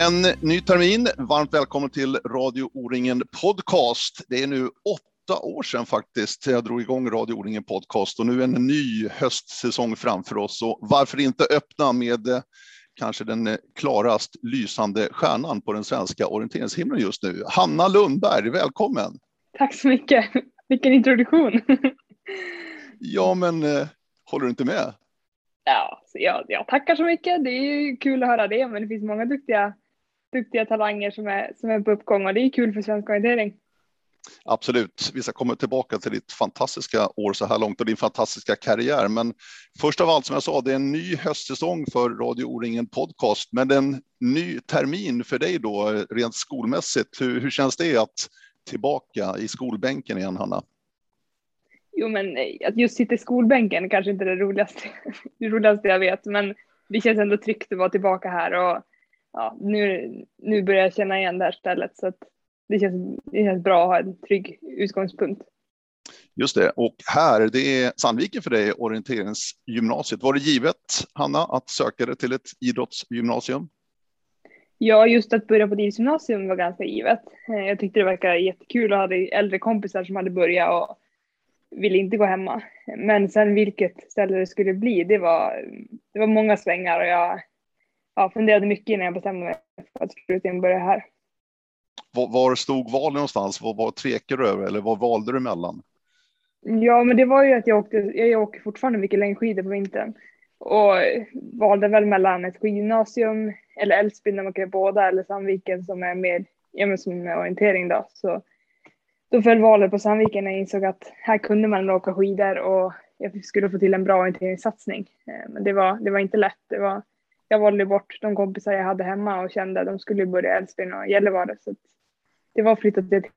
En ny termin. Varmt välkommen till Radio O-ringen Podcast. Det är nu åtta år sedan faktiskt jag drog igång Radio O-ringen Podcast och nu en ny höstsäsong framför oss. Och varför inte öppna med eh, kanske den eh, klarast lysande stjärnan på den svenska orienteringshimlen just nu. Hanna Lundberg, välkommen! Tack så mycket. Vilken introduktion. ja, men eh, håller du inte med? Ja, jag, jag tackar så mycket. Det är kul att höra det, men det finns många duktiga duktiga talanger som är, som är på uppgång och det är kul för svensk orientering. Absolut. Vi ska komma tillbaka till ditt fantastiska år så här långt och din fantastiska karriär. Men först av allt, som jag sa, det är en ny höstsäsong för Radio O-ringen Podcast, men en ny termin för dig då, rent skolmässigt. Hur, hur känns det att tillbaka i skolbänken igen, Hanna? Jo, men att just sitta i skolbänken kanske inte är det roligaste, det roligaste jag vet, men det känns ändå tryggt att vara tillbaka här och ja, nu, nu börjar jag känna igen det här stället så att det känns, det känns bra att ha en trygg utgångspunkt. Just det, och här, det är Sandviken för dig, orienteringsgymnasiet. Var det givet, Hanna, att söka dig till ett idrottsgymnasium? Ja, just att börja på ett idrottsgymnasium var ganska givet. Eh, jag tyckte det verkade jättekul och hade äldre kompisar som hade börjat och ville inte gå hemma. Men sen vilket ställe det skulle bli, det var, det var många svängar och jag ja, funderade mycket innan jag bestämde mig för att slutligen börja här. Var, var stod valet någonstans? Vad tvekade du över eller vad valde du mellan? Ja, men det var ju att jag åkte, jag åker fortfarande mycket längdskidor på vintern och valde väl mellan ett skidgymnasium eller Älvsbyn där man kan båda eller Sandviken som är mer, ja men som är orientering då. Så då föll valet på Sandviken när jag insåg att här kunde man åka skidor och jag skulle få till en bra orienteringssatsning. Eh, men det var, det var inte lätt. Det var jag valde bort de kompisar jag hade hemma och kände att de skulle börja Älvsbyn och Gällivare. Så det var att flytta till ett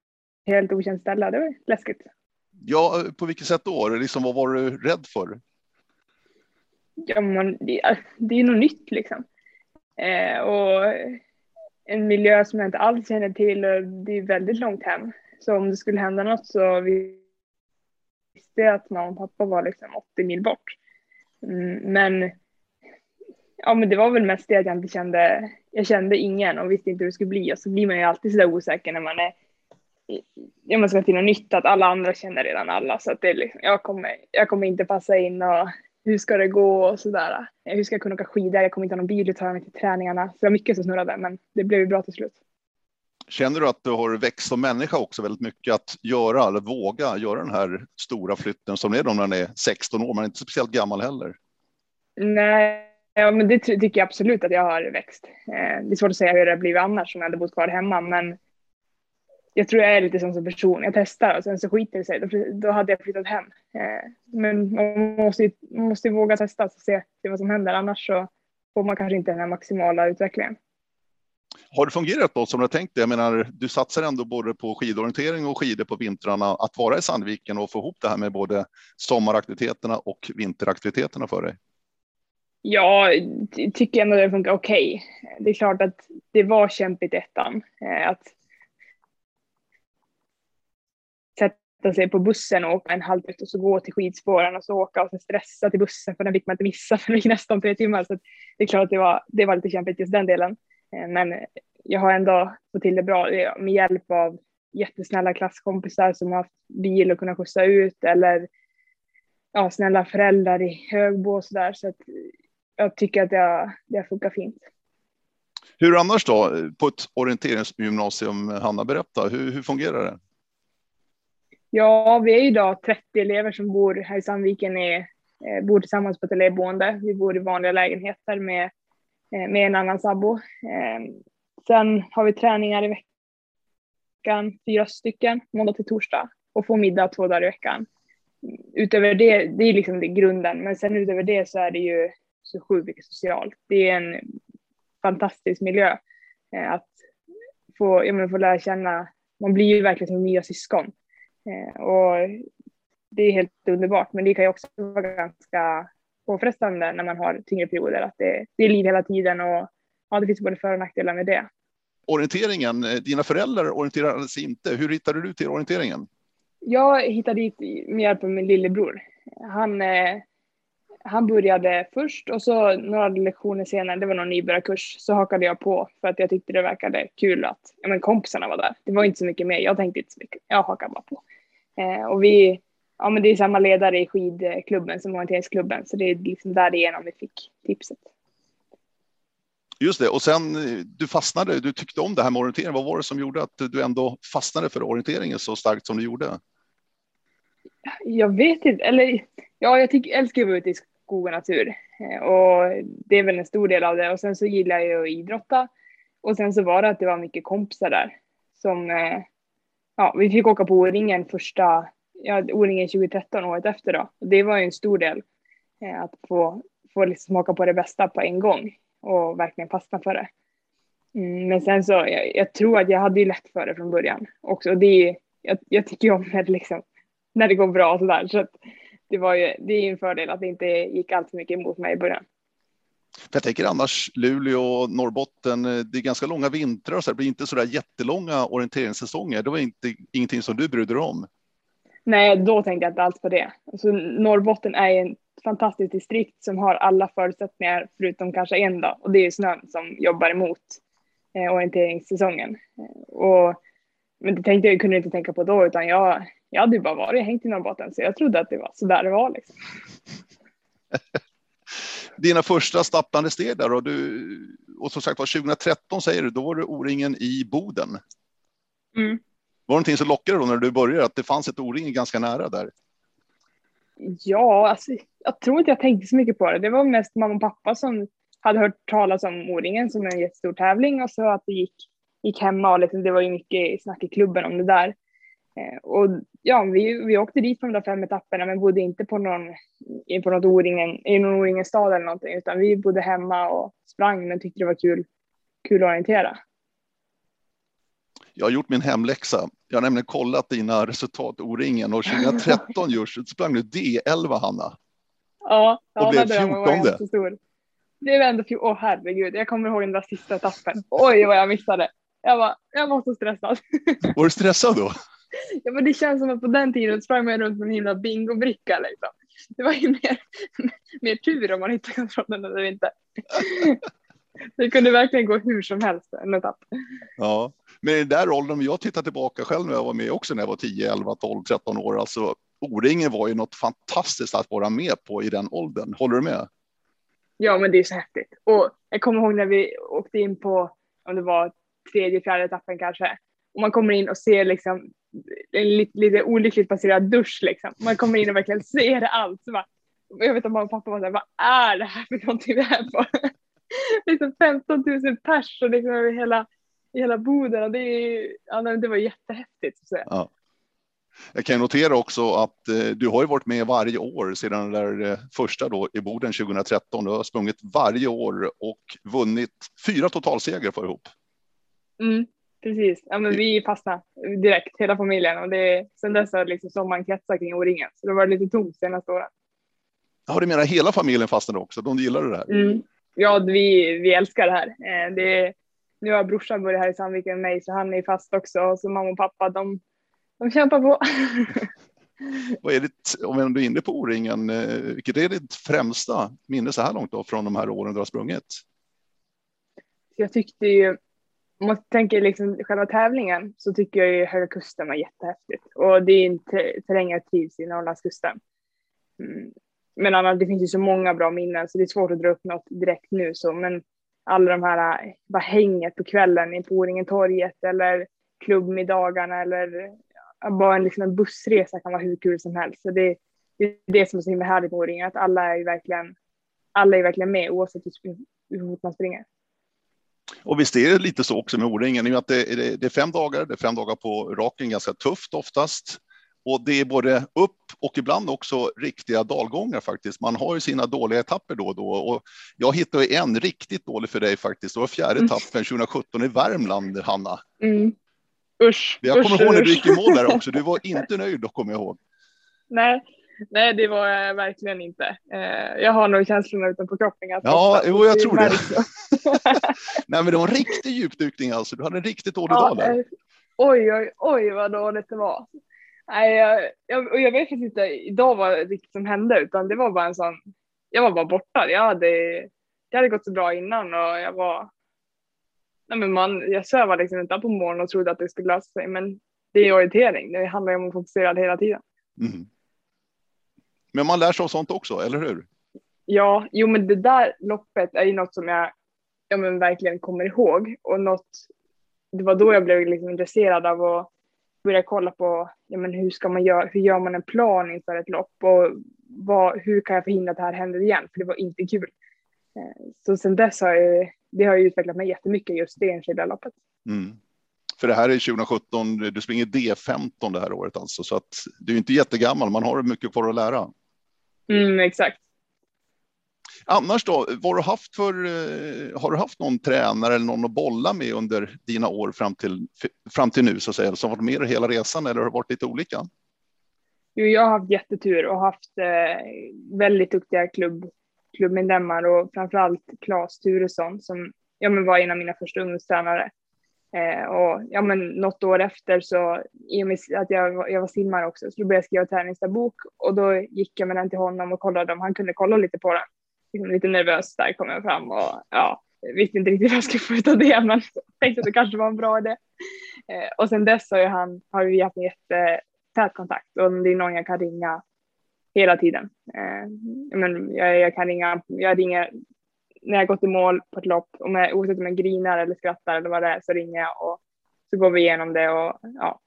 helt okänt ställe. Det var läskigt. Ja, på vilket sätt då? Liksom, vad var du rädd för? Ja, man, det, det är något nytt liksom. Eh, och en miljö som jag inte alls känner till och det är väldigt långt hem. Så om det skulle hända något så visste jag att mamma och pappa var liksom 80 mil bort. Mm, men ja, men det var väl mest det att jag inte kände, jag kände ingen och visste inte hur det skulle bli och så blir man ju alltid sådär osäker när man är, ja man ska till något nytt, att alla andra känner redan alla så att det är liksom, jag kommer, jag kommer inte passa in och hur ska det gå och sådär. Hur ska jag kunna åka skidor? Jag kommer inte ha någon bil att ta mig till träningarna. Så det var mycket som snurrade, men det blev ju bra till slut. Känner du att du har växt som människa också väldigt mycket att göra eller våga göra den här stora flytten som är då när man är 16 år, man är inte speciellt gammal heller? Nej, Ja, men det tycker jag absolut att jag har växt. Eh, det är svårt att säga hur det blivit annars om jag hade bott kvar hemma, men jag tror jag är lite som person. Jag testar och sen så skiter det sig. Då, då hade jag flyttat hem. Eh, men man måste ju, man måste ju våga testa och se, vad som händer. Annars så får man kanske inte den här maximala utvecklingen. Har det fungerat då som du har tänkt dig? Jag menar, du satsar ändå både på skidorientering och skidor på vintrarna. Att vara i Sandviken och få ihop det här med både sommaraktiviteterna och vinteraktiviteterna för dig? Jag tycker ändå det funkar okej. Okay. Det är klart att det var kämpigt ettan. Eh, att sätta sig på bussen och åka en halvtimme och så gå till skidspåren och så åka och så stressa till bussen för den fick man inte missa för det gick nästan tre timmar. Så det är klart att det var, det var lite kämpigt just den delen. Eh, men jag har ändå fått till det bra eh, med hjälp av jättesnälla klasskompisar som har haft bil och kunnat skjutsa ut eller ja, snälla föräldrar i Högbo och sådär. Så att jag tycker att det har, det har funkat fint. Hur annars då på ett orienteringsgymnasium? Hanna, berätta, hur, hur fungerar det? Ja, vi är idag 30 elever som bor här i Sandviken, är, eh, bor tillsammans på ett elevboende. Vi bor i vanliga lägenheter med, eh, med en annan sambo. Eh, sen har vi träningar i veckan, fyra stycken, måndag till torsdag och får middag två dagar i veckan. Utöver det, det är liksom det grunden, men sen utöver det så är det ju så sjukt mycket socialt. Det är en fantastisk miljö eh, att få, ja, men få lära känna. Man blir ju verkligen som nya syskon eh, och det är helt underbart. Men det kan ju också vara ganska påfrestande när man har tyngre perioder. Att det, det är liv hela tiden och ja, det finns både för och nackdelar med det. Orienteringen, eh, dina föräldrar orienterade sig inte. Hur hittade du till orienteringen? Jag hittade dit med hjälp av min lillebror. Han han började först och så några lektioner senare, det var någon nybörjarkurs, så hakade jag på för att jag tyckte det verkade kul att ja, men kompisarna var där. Det var inte så mycket mer, jag tänkte inte så mycket, jag hakade bara på. Eh, och vi, ja men det är samma ledare i skidklubben som orienteringsklubben, så det är liksom därigenom vi fick tipset. Just det, och sen du fastnade, du tyckte om det här med orientering. Vad var det som gjorde att du ändå fastnade för orienteringen så starkt som du gjorde? Jag vet inte, eller ja, jag tycker, älskar att vara ute i skog och natur eh, och det är väl en stor del av det. Och sen så gillar jag ju att idrotta och sen så var det att det var mycket kompisar där som, eh, ja, vi fick åka på O-ringen första, ja, O-ringen 2013 året efter då. Och det var ju en stor del eh, att få, få liksom smaka på det bästa på en gång och verkligen fastna för det. Mm, men sen så, jag, jag, tror att jag hade ju lätt för det från början också. Det är, jag, jag tycker ju om när det, liksom, när det går bra och sådär. Så att det, var ju, det är ju en fördel att det inte gick allt för mycket emot mig i början. Jag tänker annars Luleå och Norrbotten, det är ganska långa vintrar så det blir inte så där jättelånga orienteringssäsonger. Det var inte, ingenting som du brydde dig om. Nej, då tänkte jag inte alls på det. Alltså, Norrbotten är en fantastiskt distrikt som har alla förutsättningar förutom kanske en dag och det är snön som jobbar emot eh, orienteringssäsongen. Eh, och, men det tänkte jag kunde inte tänka på då utan jag, jag hade ju bara varit hängt i Norrbotten så jag trodde att det var så där det var. Liksom. Dina första stapplande steg där och, du, och som sagt var 2013 säger du, då var du O-ringen i Boden. Mm. Var det någonting som lockade då när du började att det fanns ett O-ring ganska nära där? Ja, alltså, jag tror inte jag tänkte så mycket på det. Det var mest mamma och pappa som hade hört talas om O-ringen som en jättestor tävling och så att det gick, gick hemma och liksom, det var ju mycket snack i klubben om det där. Eh, och ja, vi, vi åkte dit på de där fem etapperna men bodde inte på någon, på något O-ringen, i någon O-ringen stad eller någonting utan vi bodde hemma och sprang men tyckte det var kul, kul att orientera. Jag har gjort min hemläxa. Jag har nämligen kollat dina resultat O-ringen och 2013 just sprang du D11 Hanna. Ja, och ja, blev 14. Det var ändå, åh oh, herregud, jag kommer ihåg den där sista etappen. Oj vad jag missade. Jag var, jag var så stressad. Var du stressad då? Ja men det känns som att på den tiden sprang man runt med en himla bingobricka liksom. Det var ju mer, mer tur om man hittade kontrollen eller inte. Det kunde verkligen gå hur som helst en etapp. Ja, men i den där åldern, om jag tittar tillbaka själv när jag var med också när jag var 10, 11, 12, 13 år, alltså O-ringen var ju något fantastiskt att vara med på i den åldern. Håller du med? Ja, men det är så häftigt. Och jag kommer ihåg när vi åkte in på, om det var tredje, fjärde etappen kanske, och man kommer in och ser liksom en lite, lite olyckligt passerad dusch liksom. Man kommer in och verkligen ser allt. Så bara, jag vet att mamma och pappa var så här, vad är det här för någonting vi är på? liksom 15 000 pers och liksom över hela, hela Boden och det, är, ja, det var jättehäftigt. Så. Ja. Jag kan notera också att eh, du har ju varit med varje år sedan den där eh, första då i Boden 2013. Du har sprungit varje år och vunnit fyra totalsegrar för ihop. Mm, precis, ja, men vi fastnade direkt hela familjen och det, sen dess har liksom sommaren kretsat kring O-ringen så det var lite tomt senaste åren. Ja, du menar hela familjen fastnade också? De gillade det här? Mm. Ja, vi, vi älskar det här. Eh, det, nu har brorsan börjat här i Sandviken med mig så han är fast också och så mamma och pappa de de kämpar på. Vad är ditt, om du är inne på O-ringen, eh, vilket är ditt främsta minne så här långt då från de här åren du har sprungit? Jag tyckte ju, om man tänker liksom själva tävlingen så tycker jag ju Höga Kusten var jättehäftigt och det är en terräng jag trivs i, Norrlandskusten. Mm. Men annars, det finns ju så många bra minnen så det är svårt att dra upp något direkt nu så men alla de här, bara hänget på kvällen på O-ringen torget eller klubbmiddagarna eller bara en, liksom en bussresa kan vara hur kul som helst. Så det, det är det som är så himla härligt med O-ringen, att alla är verkligen, alla är verkligen med oavsett hur fort man springer. Och visst är det lite så också med O-ringen, att det, det, det, är fem dagar, det är fem dagar på raken, ganska tufft oftast. Och det är både upp och ibland också riktiga dalgångar faktiskt. Man har ju sina dåliga etapper då och då. Och jag hittade en riktigt dålig för dig faktiskt. Det var fjärde mm. etappen 2017 i Värmland, Hanna. Mm. Usch. Jag kommer usch, ihåg när du gick i mål där också. Du var inte nöjd då, kommer jag ihåg. Nej, nej, det var jag verkligen inte. Eh, jag har nog känslorna utanpå kroppen. Ja, jo, jag tror det. nej, men det var en riktig djupdykning alltså. Du hade en riktigt dålig ja, dag där. Eh, oj, oj, oj vad dåligt det var. Nej, jag, jag, och jag vet inte idag vad riktigt som hände, utan det var bara en sån jag var bara borta. Jag hade, det hade gått så bra innan och jag var, nej men man, jag sövade liksom inte på morgonen och trodde att det skulle lösa sig, men det är orientering. Det handlar ju om att fokusera hela tiden. Mm. Men man lär sig av sånt också, eller hur? Ja, jo, men det där loppet är ju något som jag ja, men verkligen kommer ihåg och något. Det var då jag blev liksom intresserad av att börja kolla på ja, men hur ska man göra? Hur gör man en plan inför ett lopp och vad, hur kan jag förhindra att det här händer igen? För det var inte kul. Eh, så sen dess har jag, det har utvecklat mig jättemycket just det enskilda loppet. Mm. För det här är 2017, du springer D15 det här året alltså, så att du är inte jättegammal, man har mycket kvar att lära. Mm, exakt. Annars då, vad har du haft för, eh, har du haft någon tränare eller någon att bolla med under dina år fram till, fram till nu så att säga, som varit med hela resan eller har det varit lite olika? Jo, jag har haft jättetur och haft eh, väldigt duktiga klubb, klubbmedlemmar och framförallt Claes Turesson som ja, men var en av mina första ungdomstränare. Eh, och ja, men något år efter så, i och med att jag, jag var simmare också, så då började jag skriva träningsdagbok och då gick jag med den till honom och kollade om han kunde kolla lite på den. Liksom lite nervös där kom jag fram och ja, visste inte riktigt vad jag skulle få ut av det, men tänkte att det kanske var en bra idé. Eh, och sen dess har, ju han, har vi haft en jättetät kontakt och det är någon jag kan ringa hela tiden. Eh, men jag, jag kan ringa, jag ringer när jag gått i mål på ett lopp, om jag, oavsett om jag grinar eller skrattar eller vad det är, så ringer jag och så går vi igenom det och ja,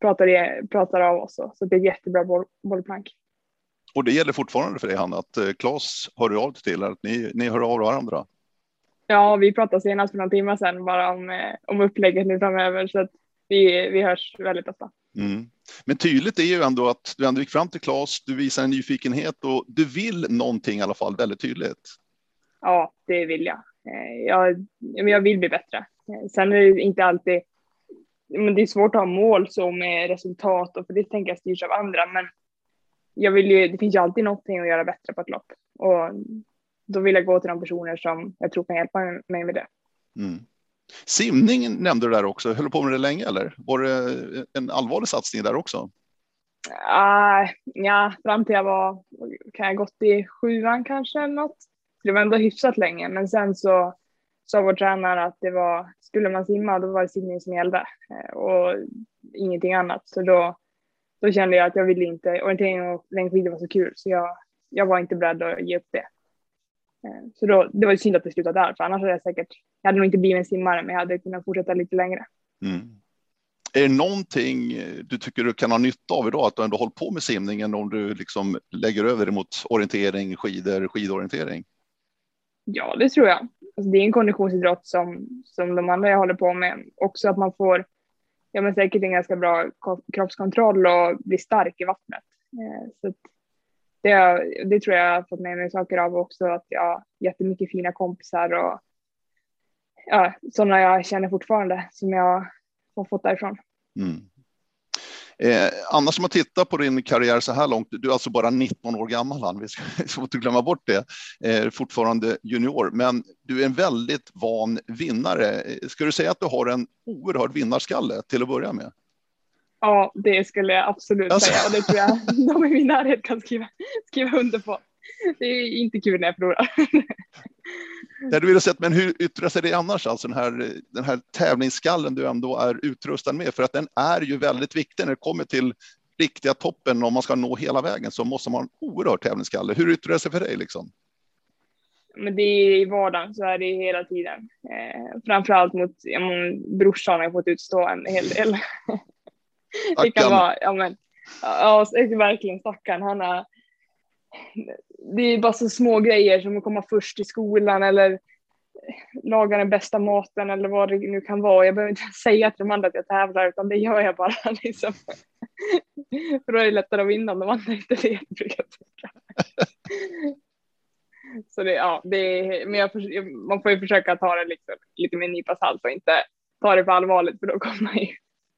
pratar, pratar av oss. Så det är ett jättebra boll, bollplank. Och det gäller fortfarande för dig Hanna, att eh, Claes hör du av till, att ni, ni hör av varandra? Ja, vi pratade senast för några timmar sedan bara om, eh, om upplägget nu framöver, så att vi, vi hörs väldigt ofta. Mm. Men tydligt är ju ändå att du ändå gick fram till Claes, du visar en nyfikenhet och du vill någonting i alla fall väldigt tydligt. Ja, det vill jag. Eh, jag, jag vill bli bättre. Sen är det inte alltid, men det är svårt att ha mål så med resultat och för det tänker jag styrs av andra, men jag vill ju, det finns ju alltid någonting att göra bättre på ett lopp och då vill jag gå till de personer som jag tror kan hjälpa mig med det. Mm. Simning nämnde du där också. Höll du på med det länge eller var det en allvarlig satsning där också? Uh, ja, fram till jag var, kan jag gått i sjuan kanske eller något det var ändå hyfsat länge, men sen så sa vår tränare att det var, skulle man simma då var det simning som gällde eh, och ingenting annat. Så då då kände jag att jag ville inte, orientering och längdskidor var så kul så jag, jag var inte beredd att ge upp det. Eh, så då, det var synd att det slutade där, för annars hade jag säkert, jag hade nog inte blivit en simmare, men jag hade kunnat fortsätta lite längre. Mm. Är det någonting eh, du tycker du kan ha nytta av idag, att du ändå hållit på med simningen om du liksom lägger över det mot orientering, skidor, skidorientering? Ja, det tror jag. Alltså, det är en konditionsidrott som, som de andra jag håller på med. Också att man får ja, men säkert en ganska bra kroppskontroll och bli stark i vattnet. Eh, så det, det tror jag har fått med mig saker av också, att jag har jättemycket fina kompisar och ja, sådana jag känner fortfarande som jag har fått därifrån. Mm. Eh, annars om man tittar på din karriär så här långt, du är alltså bara 19 år gammal, han. vi ska, inte glömma bort det, eh, fortfarande junior, men du är en väldigt van vinnare. Ska du säga att du har en oerhörd vinnarskalle till att börja med? Ja, det skulle jag absolut alltså. säga och det tror jag de i min närhet kan skriva, skriva under på. Det är inte kul när jag förlorar. Det du vill sett, men hur yttrar sig det annars, alltså den här, den här tävlingsskallen du ändå är utrustad med? För att den är ju väldigt viktig när det kommer till riktiga toppen. Om man ska nå hela vägen så måste man ha en oerhörd tävlingsskalle. Hur yttrar det sig för dig liksom? Men det är i vardagen så är det hela tiden. Eh, framförallt mot ja, brorsan har jag fått utstå en hel del. det kan vara, ja men, ja, verkligen stackarn. Han har det är bara så små grejer som att komma först i skolan eller laga den bästa maten eller vad det nu kan vara. Jag behöver inte säga till de andra att jag tävlar utan det gör jag bara. Liksom. För då är det lättare att vinna om de andra inte vet. Brukar Så det, ja, det är, men jag, man får ju försöka ta det liksom, lite med en nypa salt och inte ta det för allvarligt för då kommer man ju,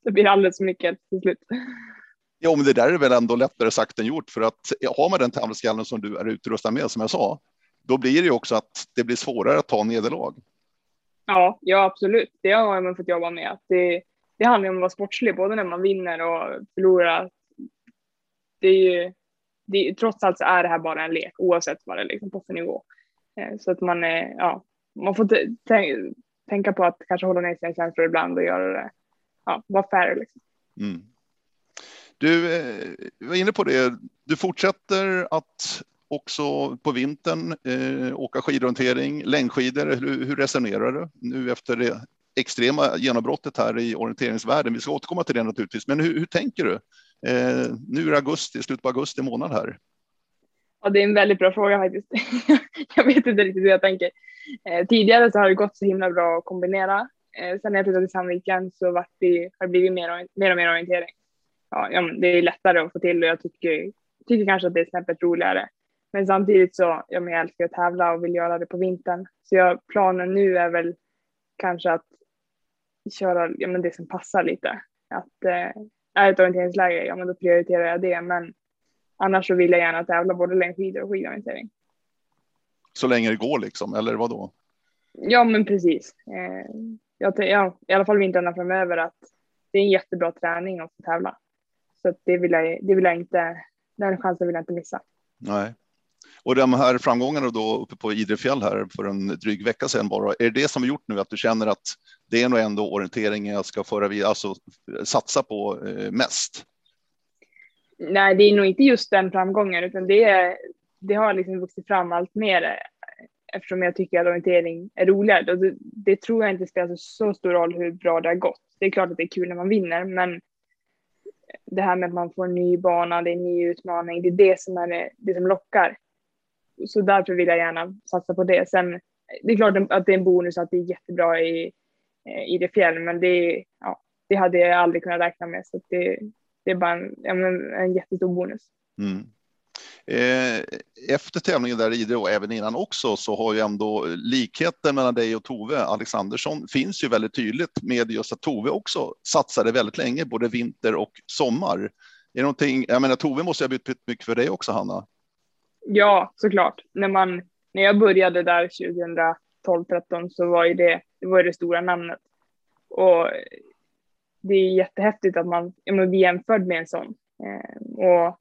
det blir alldeles för mycket till slut. Ja, men det där är väl ändå lättare sagt än gjort för att har man den tävlingsskallen som du är utrustad med, som jag sa, då blir det ju också att det blir svårare att ta nederlag. Ja, ja absolut. Det har man fått jobba med. Det, det handlar om att vara sportslig, både när man vinner och förlorar. Det är ju, det, trots allt så är det här bara en lek oavsett vad det är liksom på för nivå. Eh, så att man, är, ja, man får tänka på att kanske hålla ner sina känslor ibland och göra det, ja, vara fair. Liksom. Mm. Du eh, var inne på det, du fortsätter att också på vintern eh, åka skidorientering, längdskidor. Hur, hur resonerar du nu efter det extrema genombrottet här i orienteringsvärlden? Vi ska återkomma till det naturligtvis, men hur, hur tänker du? Eh, nu är det augusti, slutet på augusti månad här. Ja, det är en väldigt bra fråga faktiskt. jag vet inte riktigt hur jag tänker. Eh, tidigare så har det gått så himla bra att kombinera. Eh, sen när jag flyttade till Sandviken så vart det, har det blivit mer, mer och mer orientering. Ja, det är lättare att få till och jag tycker, tycker kanske att det är snäppet roligare. Men samtidigt så, ja, men jag älskar att tävla och vill göra det på vintern. Så jag, planen nu är väl kanske att köra ja, men det som passar lite. Att eh, är ett orienteringsläge, ja men då prioriterar jag det. Men annars så vill jag gärna tävla både längdskidor och skidorientering. Så länge det går liksom, eller vad då? Ja, men precis. Eh, jag, ja, I alla fall vintrarna framöver att det är en jättebra träning att få tävla. Så det vill jag, det vill jag inte, den chansen vill jag inte missa. Nej. Och de här framgångarna då uppe på Idrefjäll här för en dryg vecka sedan bara, är det som har gjort nu att du känner att det är nog ändå orienteringen jag ska föra vidare, alltså satsa på eh, mest? Nej, det är nog inte just den framgången, utan det, är, det har liksom vuxit fram allt mer eftersom jag tycker att orientering är roligare. Och det, det tror jag inte spelar så stor roll hur bra det har gått. Det är klart att det är kul när man vinner, men det här med att man får en ny bana, det är en ny utmaning, det är det som är det, det som lockar så därför vill jag gärna satsa på det. Sen det är klart att det är en bonus att det är jättebra i, eh, i det fjäll, men det, ja, det hade jag aldrig kunnat räkna med. Så det, det är bara en, en jättestor bonus. Mm. Eh, efter tävlingen där i Idre och även innan också så har ju ändå likheten mellan dig och Tove Alexandersson finns ju väldigt tydligt med just att Tove också satsade väldigt länge, både vinter och sommar. Är det någonting, jag menar Tove måste ha betytt mycket för dig också Hanna? Ja, såklart. När, man, när jag började där 2012-13 så var ju det, det var det stora namnet. Och det är jättehäftigt att man ja, blir jämförd med en sån. Eh, och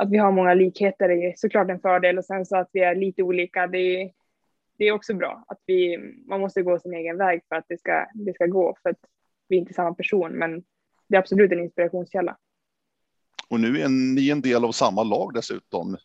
att vi har många likheter är såklart en fördel och sen så att vi är lite olika, det är, det är också bra. Att vi, man måste gå sin egen väg för att det ska, det ska gå, för att vi är inte samma person, men det är absolut en inspirationskälla. Och nu är ni en del av samma lag dessutom. Är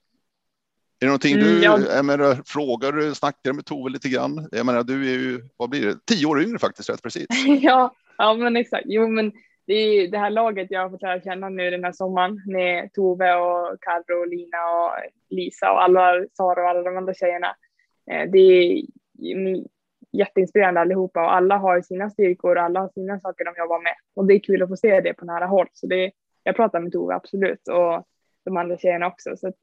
det någonting du, mm, ja. menar, frågar du, snackar med Tove lite grann? Jag menar, du är ju, vad blir det, tio år yngre faktiskt, rätt precis. ja, ja, men exakt. Jo, men det är det här laget jag har fått lära känna nu den här sommaren med Tove och Carro och Lina och Lisa och alla, Sara och alla de andra tjejerna. Eh, det är jätteinspirerande allihopa och alla har sina styrkor och alla har sina saker de jobbar med och det är kul att få se det på nära håll. Så det, jag pratar med Tove absolut och de andra tjejerna också. Så att,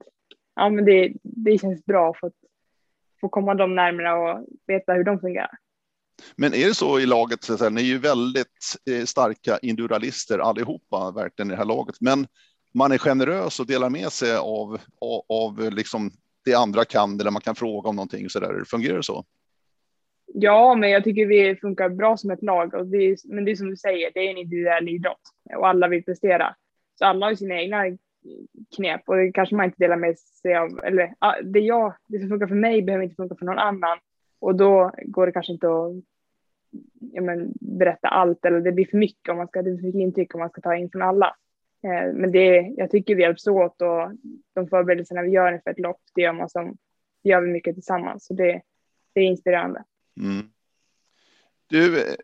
ja, men det, det känns bra att få komma dem närmare och veta hur de fungerar. Men är det så i laget, så att ni är ju väldigt eh, starka individualister allihopa verkligen i det här laget, men man är generös och delar med sig av, av, av liksom det andra kan eller man kan fråga om någonting så där. Fungerar det så? Ja, men jag tycker vi funkar bra som ett lag och det är, men det är som du säger, det är en individuell idrott och alla vill prestera. Så alla har sina egna knep och det kanske man inte delar med sig av. Eller det, jag, det som funkar för mig behöver inte funka för någon annan och då går det kanske inte att ja, men, berätta allt eller det blir för mycket om man ska, det blir för mycket intryck om man ska ta in från alla. Eh, men det, jag tycker vi hjälps åt och de förberedelserna vi gör inför ett lopp, det gör man som, det gör vi mycket tillsammans. Så det, det är inspirerande. Mm. Du, eh,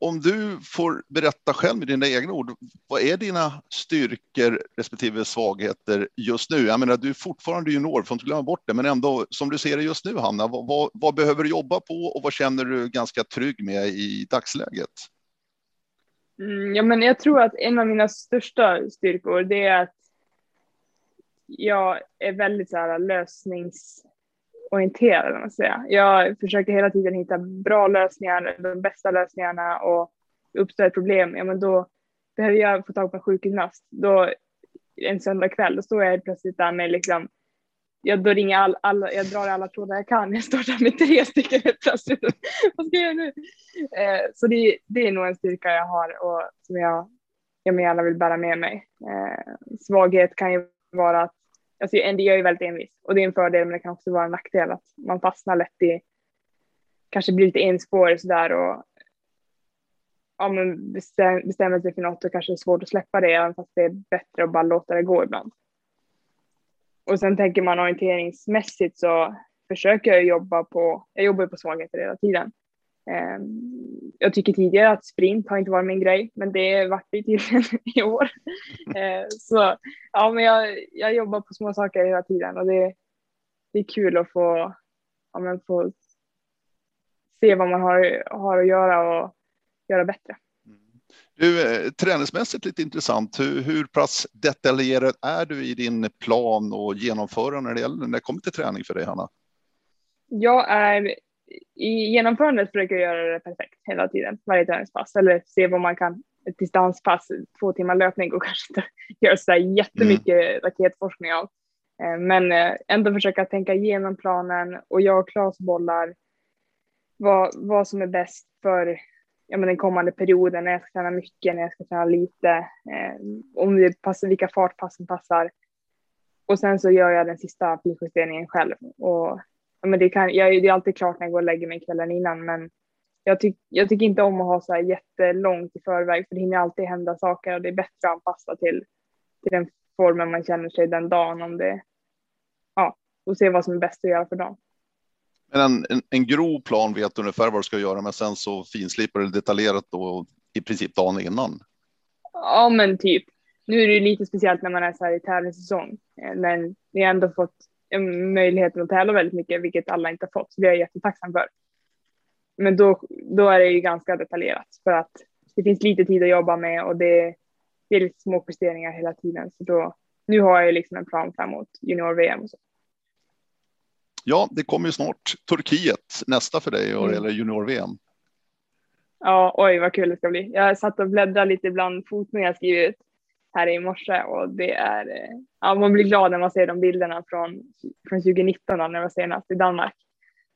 om du får berätta själv med dina egna ord, vad är dina styrkor respektive svagheter just nu? Jag menar, du är fortfarande junior, får inte glömma bort det, men ändå som du ser det just nu, Hanna, vad, vad, vad behöver du jobba på och vad känner du ganska trygg med i dagsläget? Mm, ja, men jag tror att en av mina största styrkor, det är att jag är väldigt så här, lösnings orienterad. Man säga. Jag försöker hela tiden hitta bra lösningar, de bästa lösningarna och uppstår ett problem, ja men då behöver jag få tag på en sjukgymnast. Då en söndag kväll, då står jag plötsligt där med liksom jag då ringer all, alla, jag drar alla trådar jag kan. Jag står där med tre stycken helt plötsligt. Vad ska jag göra nu? Eh, så det, det är nog en styrka jag har och som jag, jag gärna vill bära med mig. Eh, svaghet kan ju vara att alltså, jag är ju väldigt envis och det är en fördel men det kan också vara en nackdel att man fastnar lätt i kanske blir lite enspårig sådär och ja, men bestäm, bestämmer sig för något och kanske är svårt att släppa det även fast det är bättre att bara låta det gå ibland. Och sen tänker man orienteringsmässigt så försöker jag jobba på, jag jobbar på svagheter hela tiden. Ehm, jag tycker tidigare att sprint har inte varit min grej, men det vart det tydligen i år. Ehm, så ja, men jag, jag jobbar på små saker hela tiden och det, det är kul att få, ja, men få se vad man har, har att göra och göra bättre. Du, eh, träningsmässigt lite intressant. Hur, hur pass detaljerad är du i din plan och genomförande när det, gäller, när det kommer till träning för dig, Hanna? Jag är i genomförandet försöker jag göra det perfekt hela tiden, varje träningspass eller se vad man kan. Ett distanspass, två timmar löpning och kanske inte göra så jättemycket mm. raketforskning av. Eh, men eh, ändå försöka tänka igenom planen och jag och Claes bollar vad, vad som är bäst för ja, men den kommande perioden, när jag ska träna mycket, när jag ska träna lite, eh, om det passar, vilka fartpassen passar. Och sen så gör jag den sista finjusteringen själv. Och, men det, kan, jag, det är alltid klart när jag går och lägger mig kvällen innan, men jag, tyck, jag tycker inte om att ha så här jättelångt i förväg, för det hinner alltid hända saker och det är bättre att anpassa till, till den formen man känner sig den dagen, om det, ja, och se vad som är bäst att göra för dagen. Men en, en, en grov plan vet du ungefär vad du ska göra, men sen så finslipar det detaljerat då i princip dagen innan. Ja, men typ. Nu är det ju lite speciellt när man är så här i tävlingssäsong, eh, men vi har ändå fått möjligheten att tävla väldigt mycket, vilket alla inte har fått, så det är jag jättetacksam för. Men då, då är det ju ganska detaljerat för att det finns lite tid att jobba med och det, det är lite små justeringar hela tiden. Så då, nu har jag liksom en plan framåt junior-VM och så. Ja, det kommer ju snart Turkiet nästa för dig och mm. eller junior-VM. Ja, oj vad kul det ska bli. Jag satt och bläddrade lite bland foton jag skrivit här i morse och det är, eh, ja man blir glad när man ser de bilderna från, från 2019 när jag var senast i Danmark.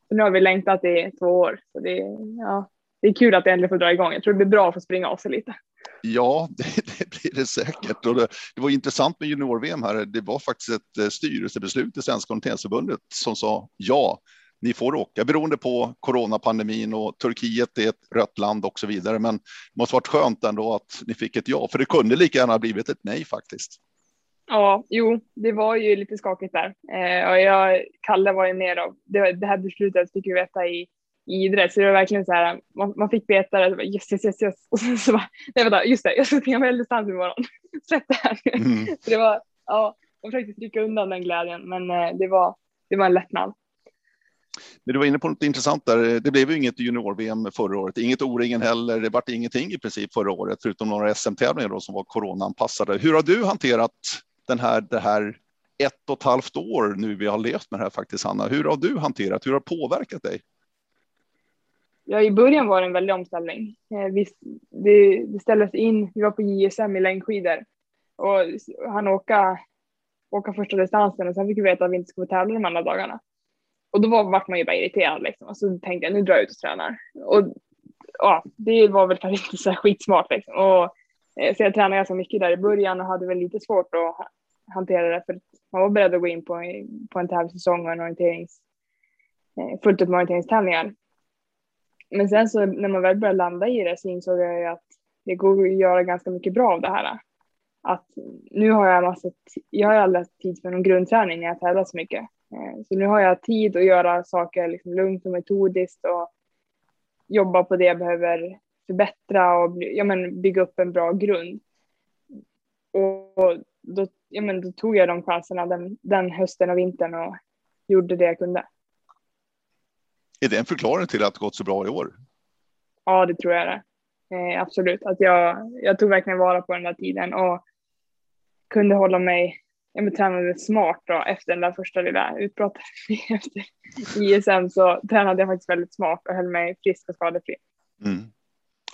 Så nu har vi längtat i två år så det, ja, det är kul att det äntligen får dra igång. Jag tror det blir bra att få springa av sig lite. Ja, det, det, blir det säkert. Och det, det var intressant med junior-VM här. Det var faktiskt ett eh, styrelsebeslut i Svenska orienteringsförbundet som sa ja, ni får åka beroende på coronapandemin och Turkiet är ett rött land och så vidare. Men det måste varit skönt ändå att ni fick ett ja, för det kunde lika gärna blivit ett nej faktiskt. Ja, jo, det var ju lite skakigt där. Eh, och jag, Kalle var ju med och det, det här beslutet fick vi veta i i idrott. Så det var verkligen så här, man, man fick veta det, bara, yes, yes, yes, yes. Och sen så bara, nej vänta, just det, jag ska springa medeldistans imorgon. Släpp det här mm. Så det var, ja, jag försökte trycka undan den glädjen, men eh, det var, det var en lättnad. Men du var inne på något intressant där. Det blev ju inget junior-VM förra året, inget O-ringen heller. Det vart ingenting i princip förra året, förutom några SM-tävlingar då som var coronaanpassade. Hur har du hanterat den här, det här ett och ett halvt år nu vi har levt med det här faktiskt, Hanna? Hur har du hanterat? Hur har det påverkat dig? ja, i början var det en väldig omställning. Eh, vi, det, det ställdes in, vi var på JSM i längdskidor och han åka, åka första distansen och sen fick vi veta att vi inte skulle tävla de andra dagarna. Och då var, vart man ju bara irriterad liksom. Och så tänkte jag nu drar jag ut och tränar. Och ja, det var väl kanske inte så skitsmart liksom. Och, eh, så jag tränade ganska mycket där i början och hade väl lite svårt att hantera det för man var beredd att gå in på, på en tävlingssäsong och en orienterings, eh, fullt upp med orienteringstävlingar. Men sen så när man väl började landa i det så insåg jag ju att det går att göra ganska mycket bra av det här. Att nu har jag massa, jag har aldrig haft tid för någon grundträning när jag tävlar så mycket. Eh, så nu har jag tid att göra saker liksom lugnt och metodiskt och jobba på det jag behöver förbättra och ja, men bygga upp en bra grund. Och då, ja, men då tog jag de chanserna den, den hösten och vintern och gjorde det jag kunde. Är det en förklaring till att det gått så bra i år? Ja, det tror jag det. Eh, absolut, att jag, jag tog verkligen vara på den där tiden och kunde hålla mig, jag tränade smart då efter den där första lilla utbrottet efter ISM så tränade jag faktiskt väldigt smart och höll mig frisk och skadefri. Mm.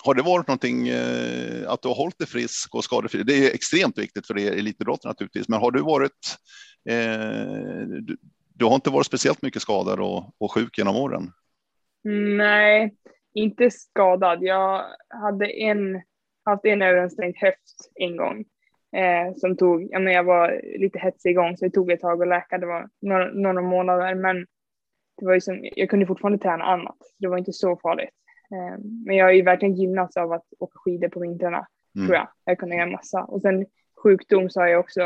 Har det varit någonting eh, att du har hållit dig frisk och skadefri? Det är extremt viktigt för er elitidrottare naturligtvis, men har du varit eh, du, du har inte varit speciellt mycket skadad och, och sjuk genom åren? Nej, inte skadad. Jag hade en, haft en överansträngd höft en gång. Eh, som tog, ja men jag var lite hetsig igång så det tog ett tag att läka, det var några, några månader men det var ju som, jag kunde fortfarande träna annat, det var inte så farligt. Eh, men jag har ju verkligen gynnats av att åka skidor på vintrarna, mm. tror jag. Jag kunde göra massa. Och sen sjukdom så har jag också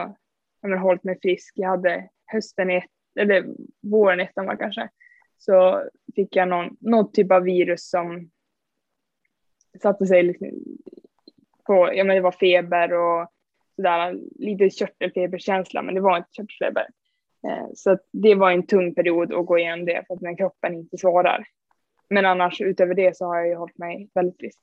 jag men, hållit mig frisk. Jag hade hösten, ett, eller våren ettan var kanske, så fick jag någon, någon typ av virus som satte sig liksom på, ja men det var feber och sådär, lite körtelfeberkänsla, men det var inte körtelfeber. Eh, så det var en tung period att gå igenom det för att den kroppen inte svarar. Men annars utöver det så har jag ju hållit mig väldigt frisk.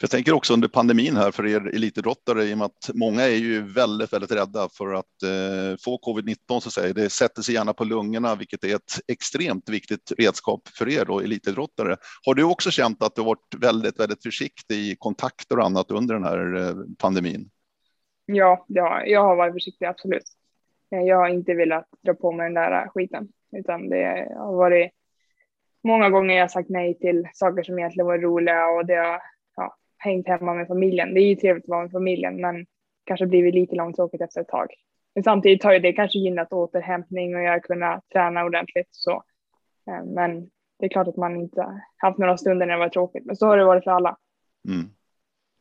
Jag tänker också under pandemin här för er elitidrottare i och med att många är ju väldigt, väldigt rädda för att eh, få covid-19 så att säga. Det sätter sig gärna på lungorna, vilket är ett extremt viktigt redskap för er då elitidrottare. Har du också känt att du varit väldigt, väldigt försiktig i kontakter och annat under den här eh, pandemin? Ja, har, jag har varit försiktig, absolut. Eh, jag har inte velat dra på mig den där eh, skiten, utan det har varit många gånger jag sagt nej till saker som egentligen var roliga och det har ja, hängt hemma med familjen. Det är ju trevligt att vara med familjen, men kanske blivit lite långtråkigt efter ett tag. Men samtidigt har ju det kanske gynnat återhämtning och jag har kunnat träna ordentligt så. Eh, men det är klart att man inte haft några stunder när det var tråkigt, men så har det varit för alla. Mm.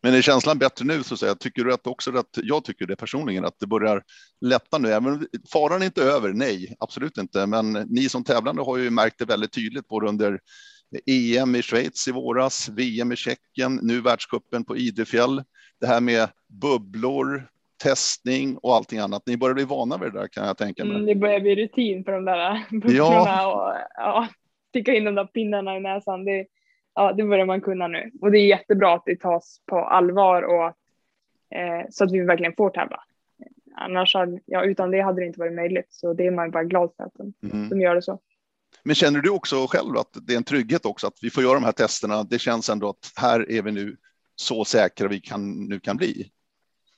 Men är känslan bättre nu så säga? Tycker du att också att jag tycker det personligen att det börjar lätta nu? Även faran är inte över. Nej, absolut inte. Men ni som tävlande har ju märkt det väldigt tydligt både under EM i Schweiz i våras, VM i Tjeckien, nu världskuppen på Idefjäll. Det här med bubblor, testning och allting annat. Ni börjar bli vana vid det där kan jag tänka mig. Mm, det börjar bli rutin för de där bubblorna ja. och ja, sticka in de där pinnarna i näsan. Det, ja, det börjar man kunna nu och det är jättebra att det tas på allvar och eh, så att vi verkligen får tävla. Annars, hade, ja, utan det hade det inte varit möjligt, så det är man bara glad för att de, mm. de gör det så. Men känner du också själv att det är en trygghet också att vi får göra de här testerna? Det känns ändå att här är vi nu så säkra vi kan, nu kan bli.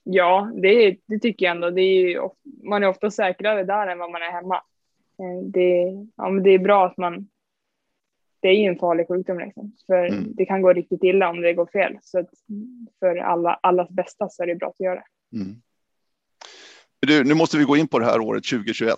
Ja, det, det tycker jag ändå. Det är, man är ofta säkrare där än vad man är hemma. Eh, det, ja, men det är bra att man det är ju en farlig sjukdom liksom. För mm. det kan gå riktigt illa om det går fel. Så för alla, allas bästa så är det bra att göra det. Mm. Du, nu måste vi gå in på det här året 2021.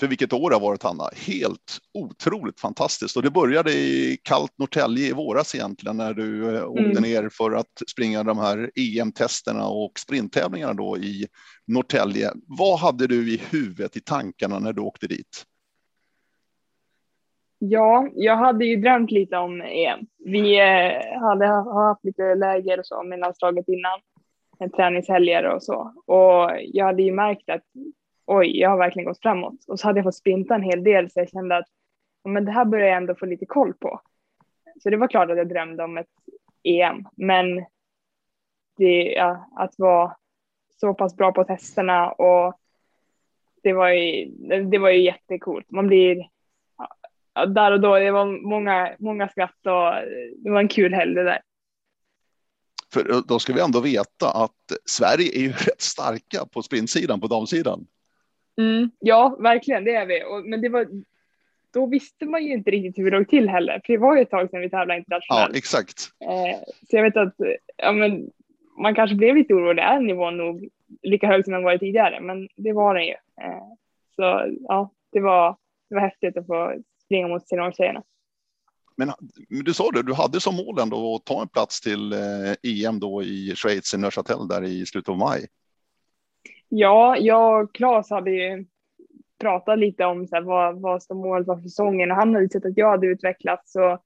För vilket år det har varit Hanna. Helt otroligt fantastiskt. Och det började i kallt Norrtälje i våras egentligen när du eh, åkte mm. ner för att springa de här EM-testerna och sprinttävlingarna då i Norrtälje. Vad hade du i huvudet i tankarna när du åkte dit? Ja, jag hade ju drömt lite om EM. Vi eh, hade haft lite läger och så med landslaget innan, träningshelger och så. Och jag hade ju märkt att oj, jag har verkligen gått framåt. Och så hade jag fått sprinta en hel del så jag kände att men det här börjar jag ändå få lite koll på. Så det var klart att jag drömde om ett EM, men det, ja, att vara så pass bra på testerna och det var ju, det var ju jättecoolt. Man blir där och då, det var många, många skratt och det var en kul helg det där. För då ska vi ändå veta att Sverige är ju rätt starka på sprintsidan, på damsidan. Mm, ja, verkligen, det är vi. Och, men det var, då visste man ju inte riktigt hur vi låg till heller, för det var ju ett tag sedan vi tävlade internationellt. Ja, exakt. Eh, så jag vet att ja, men, man kanske blev lite orolig, är nivån nog lika hög som den varit tidigare, men det var den ju. Eh, så ja, det var, det var häftigt att få springa mot seniortjejerna. Men du sa det, du hade som mål ändå att ta en plats till EM eh, e då i Schweiz, i Neuchâtel där i slutet av maj. Ja, jag och Claes hade ju pratat lite om så här, vad, vad som målet var för säsongen och han hade sett att jag hade utvecklats så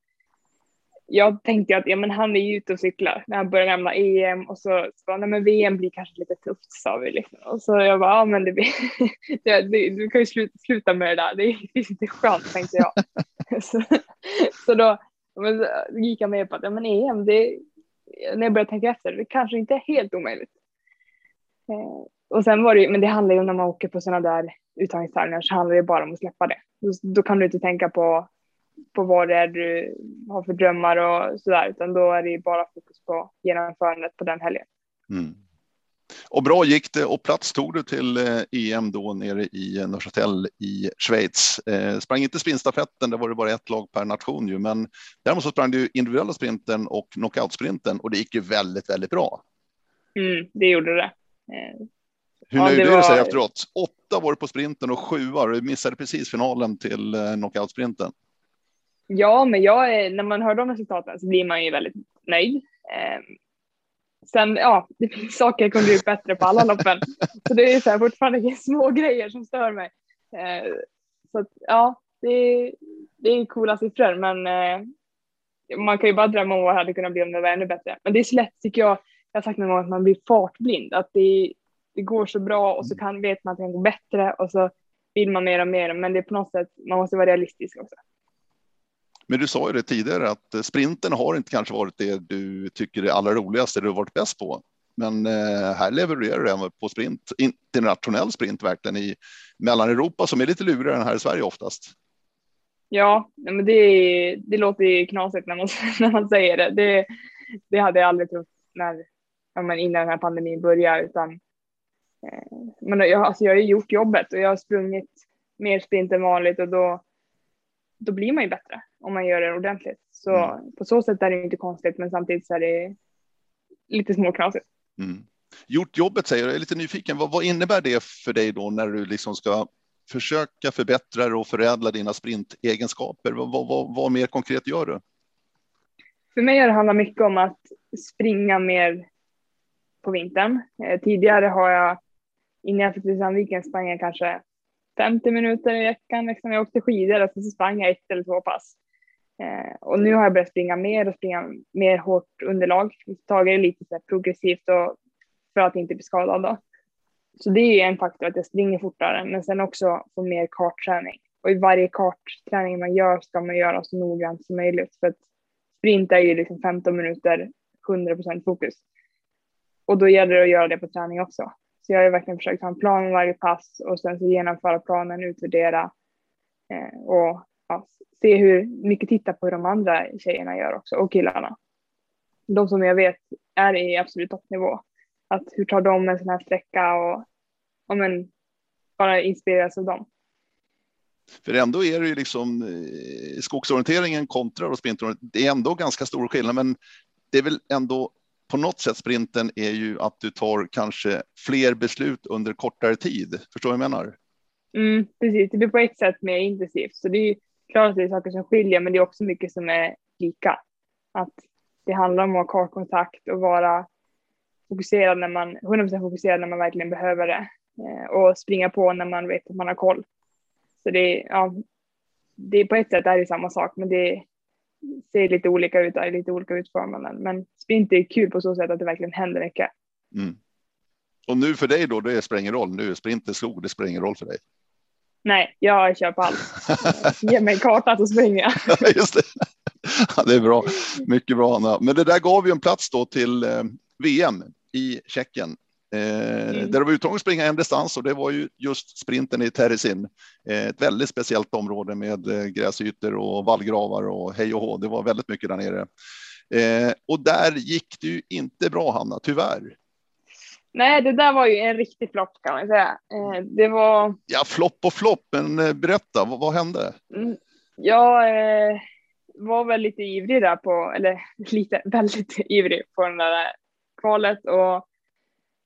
jag tänkte att ja, men han är ju ute och cyklar när han börjar lämna EM och så, så nej, men VM blir kanske lite tufft sa vi liksom. Och så jag bara, ja men det blir, det, det, du kan ju sluta, sluta med det där, det är inte skönt tänkte jag. så, så då men, så gick jag med på att ja, men EM, det, när jag började tänka efter, det kanske inte är helt omöjligt. Eh, och sen var det men det handlar ju om när man åker på sådana där uttagningstävlingar så handlar det bara om att släppa det. Då, då kan du inte tänka på på vad det är du har för drömmar och sådär, utan då är det bara fokus på genomförandet på den helgen. Mm. Och bra gick det och plats tog du till EM eh, e då nere i Neuchâtel i Schweiz. Eh, sprang inte sprintstafetten, där var det bara ett lag per nation ju, men däremot så sprang du individuella sprinten och knockoutsprinten och det gick ju väldigt, väldigt bra. Mm, det gjorde det. Hur nöjd är du var... efteråt? Åtta var du på sprinten och sju var du missade precis finalen till knockout-sprinten. Ja, men jag är, när man hör de resultaten så blir man ju väldigt nöjd. Eh, sen, ja, det finns saker jag kunde gjort bättre på alla loppen. Så det är så här, fortfarande små grejer som stör mig. Eh, så att, ja, det, det är coola siffror, men eh, man kan ju bara drömma om vad det hade kunnat bli om det var ännu bättre. Men det är så lätt tycker jag, jag har sagt någon gång att man blir fartblind, att det, det går så bra och så kan, vet man att det kan gå bättre och så vill man mer och mer, men det är på något sätt, man måste vara realistisk också. Men du sa ju det tidigare att eh, sprinten har inte kanske varit det du tycker är allra roligast det du varit bäst på. Men eh, här levererar du även på sprint, internationell sprint verkligen i Mellaneuropa som är lite lurigare än här i Sverige oftast. Ja, men det, det låter ju knasigt när man, när man säger det. det. Det hade jag aldrig trott när, men innan den här pandemin började, utan eh, men jag, alltså jag har ju gjort jobbet och jag har sprungit mer sprint än vanligt och då, då blir man ju bättre om man gör det ordentligt. Så mm. på så sätt är det inte konstigt, men samtidigt så är det lite småknasigt. Mm. Gjort jobbet säger du, jag är lite nyfiken. Vad, vad, innebär det för dig då när du liksom ska försöka förbättra och förädla dina sprintegenskaper? Vad, vad, vad mer konkret gör du? För mig har det handlat mycket om att springa mer på vintern. Eh, tidigare har jag, innan jag flyttade till Sandviken, sprang jag kanske 50 minuter i veckan. Liksom. Jag åkte skidor och så sprang jag ett eller två pass. Eh, och nu har jag börjat springa mer och springa mer hårt underlag. Tagit det lite så progressivt och för att inte bli skadad. Då. Så det är en faktor att jag springer fortare, men sen också få mer kartträning. Och i varje kartträning man gör ska man göra så noggrant som möjligt. För att sprint är ju liksom 15 minuter, 100% fokus. Och då gäller det att göra det på träning också. Så jag har verkligen försökt ha en plan med varje pass och sen så genomföra planen, utvärdera eh, och ja, se hur mycket titta på hur de andra tjejerna gör också och killarna. De som jag vet är i absolut toppnivå. Att hur tar de en sån här sträcka och, och men, bara inspireras av dem. För ändå är det ju liksom eh, skogsorienteringen kontra och sprintorienteringen. Det är ändå ganska stor skillnad, men det är väl ändå på något sätt sprinten är ju att du tar kanske fler beslut under kortare tid. Förstår du vad jag menar? Mm, precis, det blir på ett sätt mer intensivt. Så det är klart att det är saker som skiljer, men det är också mycket som är lika. Att det handlar om att ha kartkontakt och vara fokuserad när man, 100% fokuserad när man verkligen behöver det. Eh, och springa på när man vet att man har koll. Så det är, ja, det är på ett sätt är det samma sak, men det ser lite olika ut, är lite olika utformanden. Men sprint är kul på så sätt att det verkligen händer mycket. Mm. Och nu för dig då, det spelar ingen roll. Nu är sprinten skog, det spelar ingen roll för dig. Nej, jag kör på allt. Ge mig en karta så springer jag. Just det. Ja, det är bra. Mycket bra, Anna. Men det där gav ju en plats då till eh, VM i Tjeckien. Eh, mm. Där de var att springa en distans och det var ju just sprinten i Terezin. Eh, ett väldigt speciellt område med gräsytor och vallgravar och hej och hå. Det var väldigt mycket där nere. Eh, och där gick det ju inte bra, Hanna, tyvärr. Nej, det där var ju en riktig flopp kan man säga. Eh, det var. Ja, flopp och flopp, men eh, berätta, vad, vad hände? Mm, jag eh, var väl lite ivrig där på, eller lite väldigt ivrig på den där kvalet och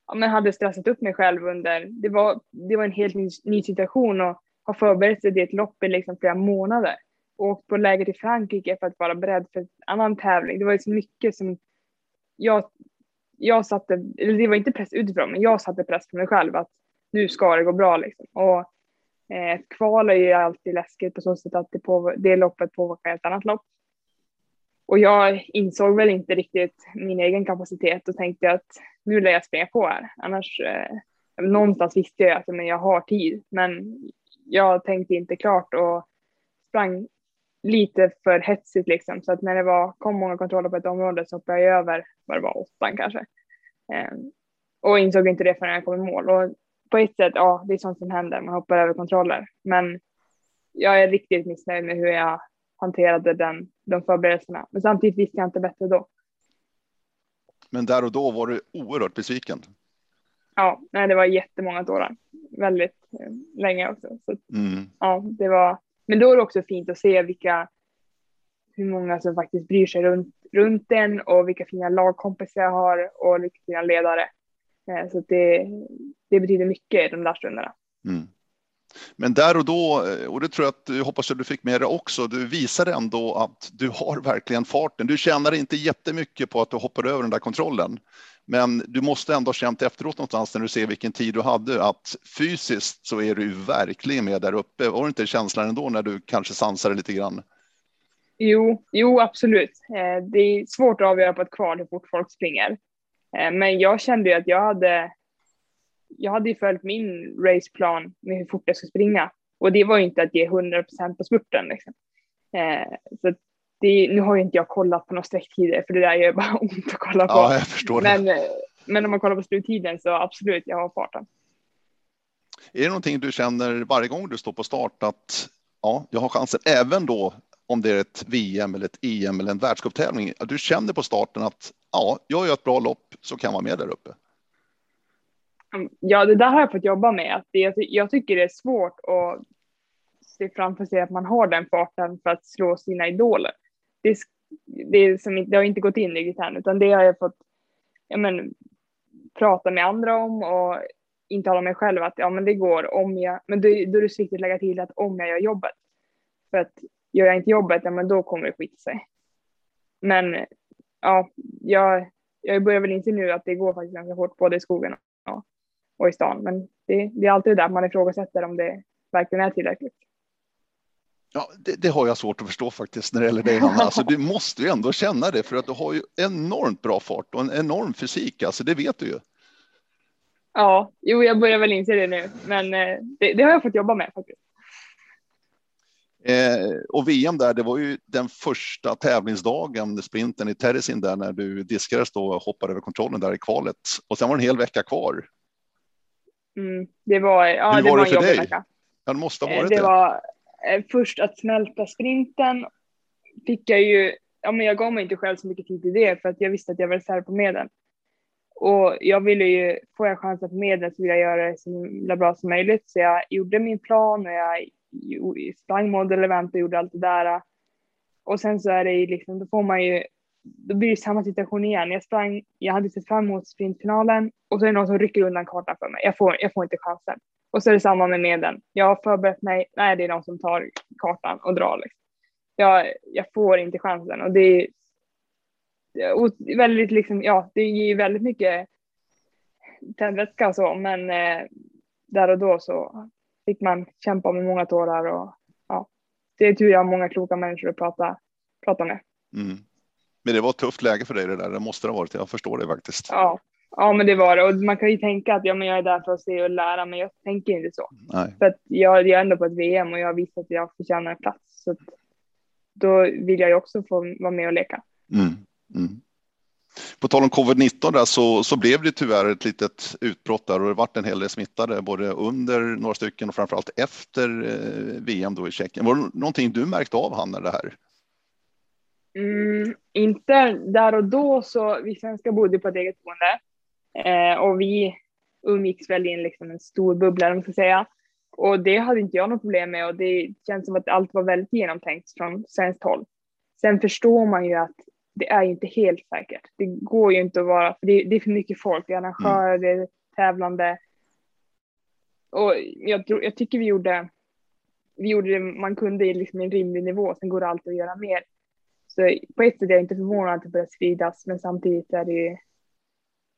ja, men hade stressat upp mig själv under. Det var, det var en helt ny, ny situation och har förberett sig till ett lopp i liksom flera månader och åkt på läger till Frankrike för att vara beredd för en annan tävling. Det var så mycket som jag jag satte, eller det var inte press utifrån, men jag satte press på mig själv att nu ska det gå bra liksom. Och eh, ett kval är ju alltid läskigt på så sätt att det, på, det loppet påverkar ett annat lopp. Och jag insåg väl inte riktigt min egen kapacitet och tänkte att nu lär jag springa på här. Annars, eh, någonstans visste jag att men jag har tid, men jag tänkte inte klart och sprang lite för hetsigt liksom. Så att när det var, kom många kontroller på ett område så hoppade jag över vad det var, åttan kanske. Eh, och insåg inte det förrän jag kom i mål. Och på ett sätt, ja, det är sånt som händer, man hoppar över kontroller. Men jag är riktigt missnöjd med hur jag hanterade den, de förberedelserna. Men samtidigt visste jag inte bättre då. Men där och då var du oerhört besviken. Ja, nej, det var jättemånga tårar. Väldigt eh, länge också. Så, mm. ja, det var, men då är det också fint att se vilka, hur många som faktiskt bryr sig runt, runt den och vilka fina lagkompisar jag har och vilka fina ledare. Eh, så det, det betyder mycket de där stunderna. Mm. Men där och då, eh, och det tror jag att du hoppas att du fick med dig också, du visade ändå att du har verkligen farten. Du tjänar inte jättemycket på att du hoppar över den där kontrollen. Men du måste ändå ha känt efteråt någonstans när du ser vilken tid du hade att fysiskt så är du verkligen med där uppe. Var det inte känslan ändå när du kanske sansade lite grann? Jo, jo absolut. Eh, det är svårt att avgöra på ett kval hur fort folk springer. Eh, men jag kände ju att jag hade jag hade ju följt min raceplan med hur fort jag skulle springa och det var ju inte att ge 100 procent på spurten. Liksom. Eh, så det, nu har ju inte jag kollat på några sträcktider för det där gör bara ont att kolla på. Ja, jag förstår men, det. men om man kollar på sluttiden så absolut, jag har farten. Är det någonting du känner varje gång du står på start att ja, jag har chansen, även då om det är ett VM eller ett EM eller en världscuptävling, du känner på starten att ja, jag gör ett bra lopp så kan vara med där uppe? Ja, det där har jag fått jobba med. Att det, jag tycker det är svårt att se framför sig att man har den farten för att slå sina idoler. Det, det, som, det har inte gått in riktigt än, utan det har jag fått ja, men, prata med andra om och intala mig själv att ja, men det går om jag, men då, då är det så viktigt att lägga till att om jag gör jobbet. För att gör jag inte jobbet, ja, men då kommer det skita sig. Men ja, jag, jag börjar väl inse nu att det går faktiskt ganska hårt både i skogen och och i stan. Men det, det är alltid det där man ifrågasätter om det verkligen är tillräckligt. Ja, det, det, har jag svårt att förstå faktiskt när det gäller dig Hanna. Alltså, du måste ju ändå känna det för att du har ju enormt bra fart och en enorm fysik. Alltså, det vet du ju. Ja, jo, jag börjar väl inse det nu, men eh, det, det har jag fått jobba med faktiskt. Eh, och VM där, det var ju den första tävlingsdagen, sprinten i Terresin där när du diskades då och hoppade över kontrollen där i kvalet. Och sen var det en hel vecka kvar. Mm, det var, ja, Hur det var, var det för dig? Vecka. Ja, det måste ha varit det. Det var eh, Eh, först att smälta sprinten fick jag ju, ja men jag gav mig inte själv så mycket tid till det för att jag visste att jag var reserv på medel. Och jag ville ju, får jag chansen på medel så vill jag göra det så himla bra som möjligt. Så jag gjorde min plan och jag sprang model event och gjorde allt det där. Och sen så är det ju liksom, då får man ju då blir det samma situation igen. Jag sprang, jag hade sett fram emot sprintfinalen och så är det någon som rycker undan kartan för mig. Jag får, jag får inte chansen. Och så är det samma med medlen. Jag har förberett mig. Nej, det är någon som tar kartan och drar. Liksom. Jag, jag får inte chansen och det är och väldigt liksom, ja, det ger väldigt mycket tändvätska och så, men eh, där och då så fick man kämpa med många tårar och ja, det är tur jag har många kloka människor att prata, prata med. Mm. Men det var ett tufft läge för dig det där. Det måste det ha varit. Jag förstår det faktiskt. Ja, ja, men det var det. Och man kan ju tänka att ja, men jag är där för att se och lära, men jag tänker inte så. Nej. För att jag, jag är ändå på ett VM och jag har visat att jag förtjänar en plats. Så då vill jag ju också få vara med och leka. Mm. Mm. På tal om covid-19 där så, så blev det tyvärr ett litet utbrott där och det varit en hel del smittade både under några stycken och framförallt efter eh, VM då i Tjeckien. Var det någonting du märkte av Hanna det här? Mm, inte där och då så, vi svenskar bodde på ett eget boende eh, och vi umgicks väl i en, liksom en stor bubbla, om man ska säga. Och det hade inte jag något problem med och det känns som att allt var väldigt genomtänkt från svenskt håll. Sen förstår man ju att det är inte helt säkert. Det går ju inte att vara, för det, det är för mycket folk, det är arrangörer, mm. det är tävlande. Och jag, tror, jag tycker vi gjorde, vi gjorde det man kunde i liksom en rimlig nivå, sen går det alltid att göra mer. Så på ett sätt är jag inte förvånad att det börjar spridas, men samtidigt är det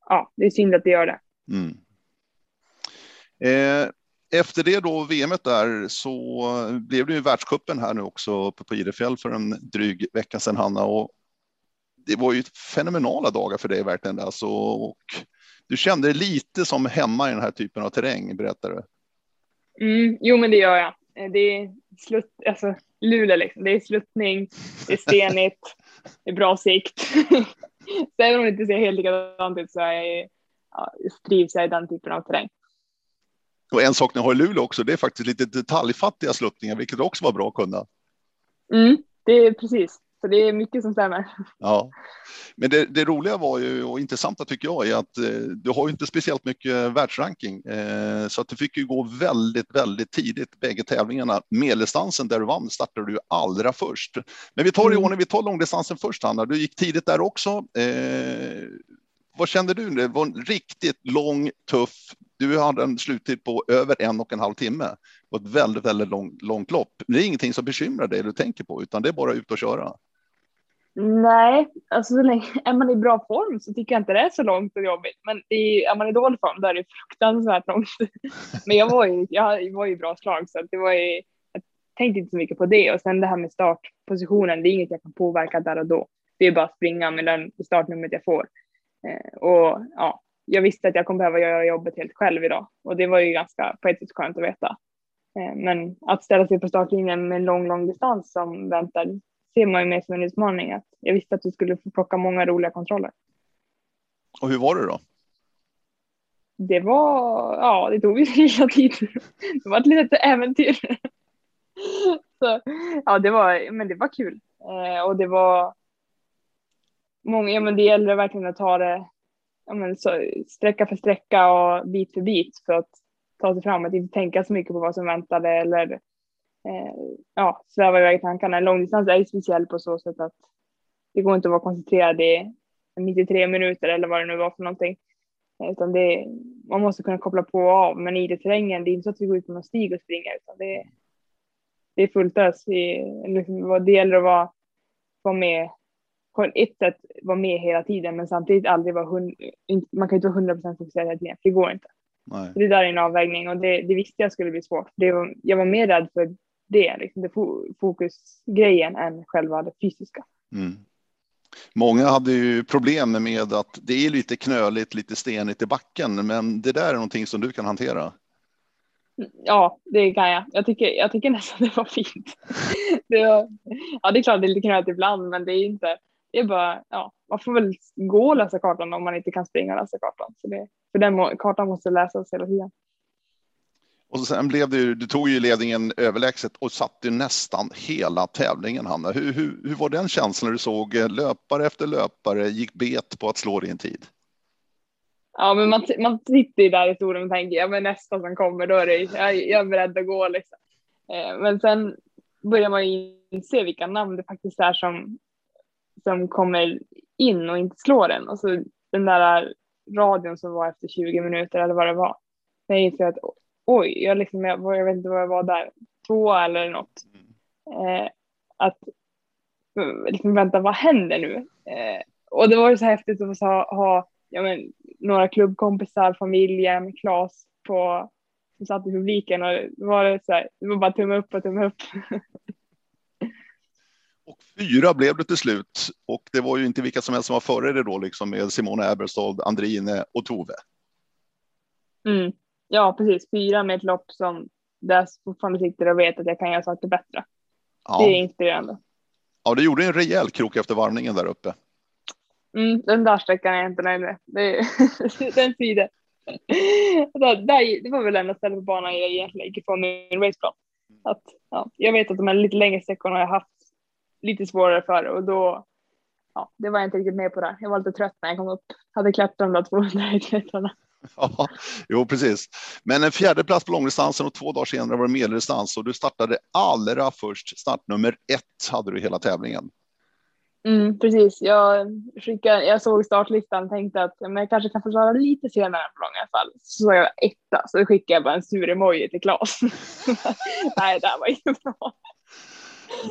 ja, det är synd att det gör det. Mm. Eh, efter det då, VMet där, så blev det ju världskuppen här nu också uppe på Idefjäll för en dryg vecka sedan, Hanna. Och det var ju fenomenala dagar för dig verkligen. Alltså, och du kände dig lite som hemma i den här typen av terräng, berättar du. Mm, jo, men det gör jag. Det är slut, alltså, Luleå liksom. Det är sluttning, det är stenigt, det är bra sikt. så även om det inte ser helt likadant ut så är jag, ja, trivs jag i den typen av terräng. Och en sak ni har i Luleå också, det är faktiskt lite detaljfattiga sluttningar, vilket också var bra att kunna. Mm, det är precis. Så det är mycket som stämmer. Ja, men det, det, roliga var ju och intressanta tycker jag är att eh, du har ju inte speciellt mycket världsranking eh, så att du fick ju gå väldigt, väldigt tidigt bägge tävlingarna. Medeldistansen där du vann startade du allra först. Men vi tar i mm. ordning, vi tar långdistansen först Hanna. Du gick tidigt där också. Eh, vad kände du? Det var en riktigt lång, tuff. Du hade en sluttid på över en och en halv timme och ett väldigt, väldigt lång, långt lopp. Det är ingenting som bekymrar dig eller tänker på, utan det är bara ut och köra. Nej, alltså så länge är man i bra form så tycker jag inte det är så långt och jobbigt. Men är, är man i dålig form då är det fruktansvärt långt. Men jag var ju, jag var ju bra slag så det var ju, jag tänkte inte så mycket på det. Och sen det här med startpositionen, det är inget jag kan påverka där och då. Det är bara att springa med den startnumret jag får. Eh, och ja, jag visste att jag kommer behöva göra jobbet helt själv idag och det var ju ganska på ett sätt skönt att veta. Eh, men att ställa sig på startlinjen med en lång, lång distans som väntar ser man ju mer som en utmaning. Att jag visste att du skulle få plocka många roliga kontroller. Och hur var det då? Det var, ja, det tog ju hela tiden. Det var ett litet äventyr. Så, ja, det var, men det var kul. Eh, och det var många, ja men det gäller verkligen att ta det ja, men så, sträcka för sträcka och bit för bit för att ta sig fram, att inte tänka så mycket på vad som väntade eller eh, ja, sväva iväg tankarna. Långdistans är ju speciell på så sätt att det går inte att vara koncentrerad i 93 minuter eller vad det nu var för någonting. Utan det, man måste kunna koppla på och av, men i det terrängen, det är inte så att vi går ut på någon stig och springer, utan det, det är fullt ös. Liksom, det gäller att vara, vara med på ett sätt vara med hela tiden, men samtidigt aldrig vara hund, man kan inte vara hundra procent fokuserad hela tiden, för det går inte. Nej. Det där är en avvägning och det, det visste jag skulle bli svårt. Det var, jag var mer rädd för det, liksom det fokusgrejen än själva det fysiska. Mm. Många hade ju problem med att det är lite knöligt, lite stenigt i backen, men det där är någonting som du kan hantera. Ja, det kan jag. Jag tycker, jag tycker nästan det var fint. Det var, ja, det är klart det är lite knöligt ibland, men det är inte. Det är bara, ja, man får väl gå och läsa kartan om man inte kan springa och läsa kartan. Så det, för den kartan måste läsas hela tiden. Och sen blev det ju, du tog ju ledningen överlägset och satte nästan hela tävlingen, Hanna. Hur, hur, hur var den känslan när du såg eh, löpare efter löpare gick bet på att slå din tid? Ja, men man, man sitter ju där i stolen och tänker, ja men nästa som kommer, då är det, jag, jag är beredd att gå liksom. Eh, men sen börjar man ju inse vilka namn det faktiskt är som, som kommer in och inte slår en. Och så den där radion som var efter 20 minuter eller vad det var. Jag inser att oj, jag, liksom, jag, jag vet inte vad jag var där, två eller något. Eh, att liksom, vänta, vad händer nu? Eh, och det var ju så häftigt att ha, ha ja, men, några klubbkompisar, familjen, Klas på, som satt i publiken och det var, så här, det var bara tumme upp och tumme upp. Och fyra blev det till slut och det var ju inte vilka som helst som var före det då liksom med Simona Eberstad, Andrine och Tove. Mm. Ja, precis. Fyra med ett lopp som där jag fortfarande sitter och vet att jag kan göra saker bättre. Ja. Det är inspirerande. Ja, du gjorde en rejäl krok efter varvningen där uppe. Mm, den där sträckan är jag inte nöjd med. Det, den sidan. det, det var väl enda stället på banan jag egentligen gick ifrån min raceplan. Att, ja, jag vet att de här lite längre sträckorna har jag haft lite svårare för och då, ja, det var jag inte riktigt med på där. Jag var lite trött när jag kom upp. Hade klättrat de där 200 metrarna. Ja, jo, precis. Men en fjärde plats på långdistansen och två dagar senare var det medeldistans och du startade allra först. Startnummer ett hade du hela tävlingen. Mm, precis. Jag, skickade, jag såg startlistan och tänkte att men jag kanske kan få köra lite senare på långa fall. Så såg jag etta, så skickade jag bara en sur emoji till Klas. Nej, det här var inte bra.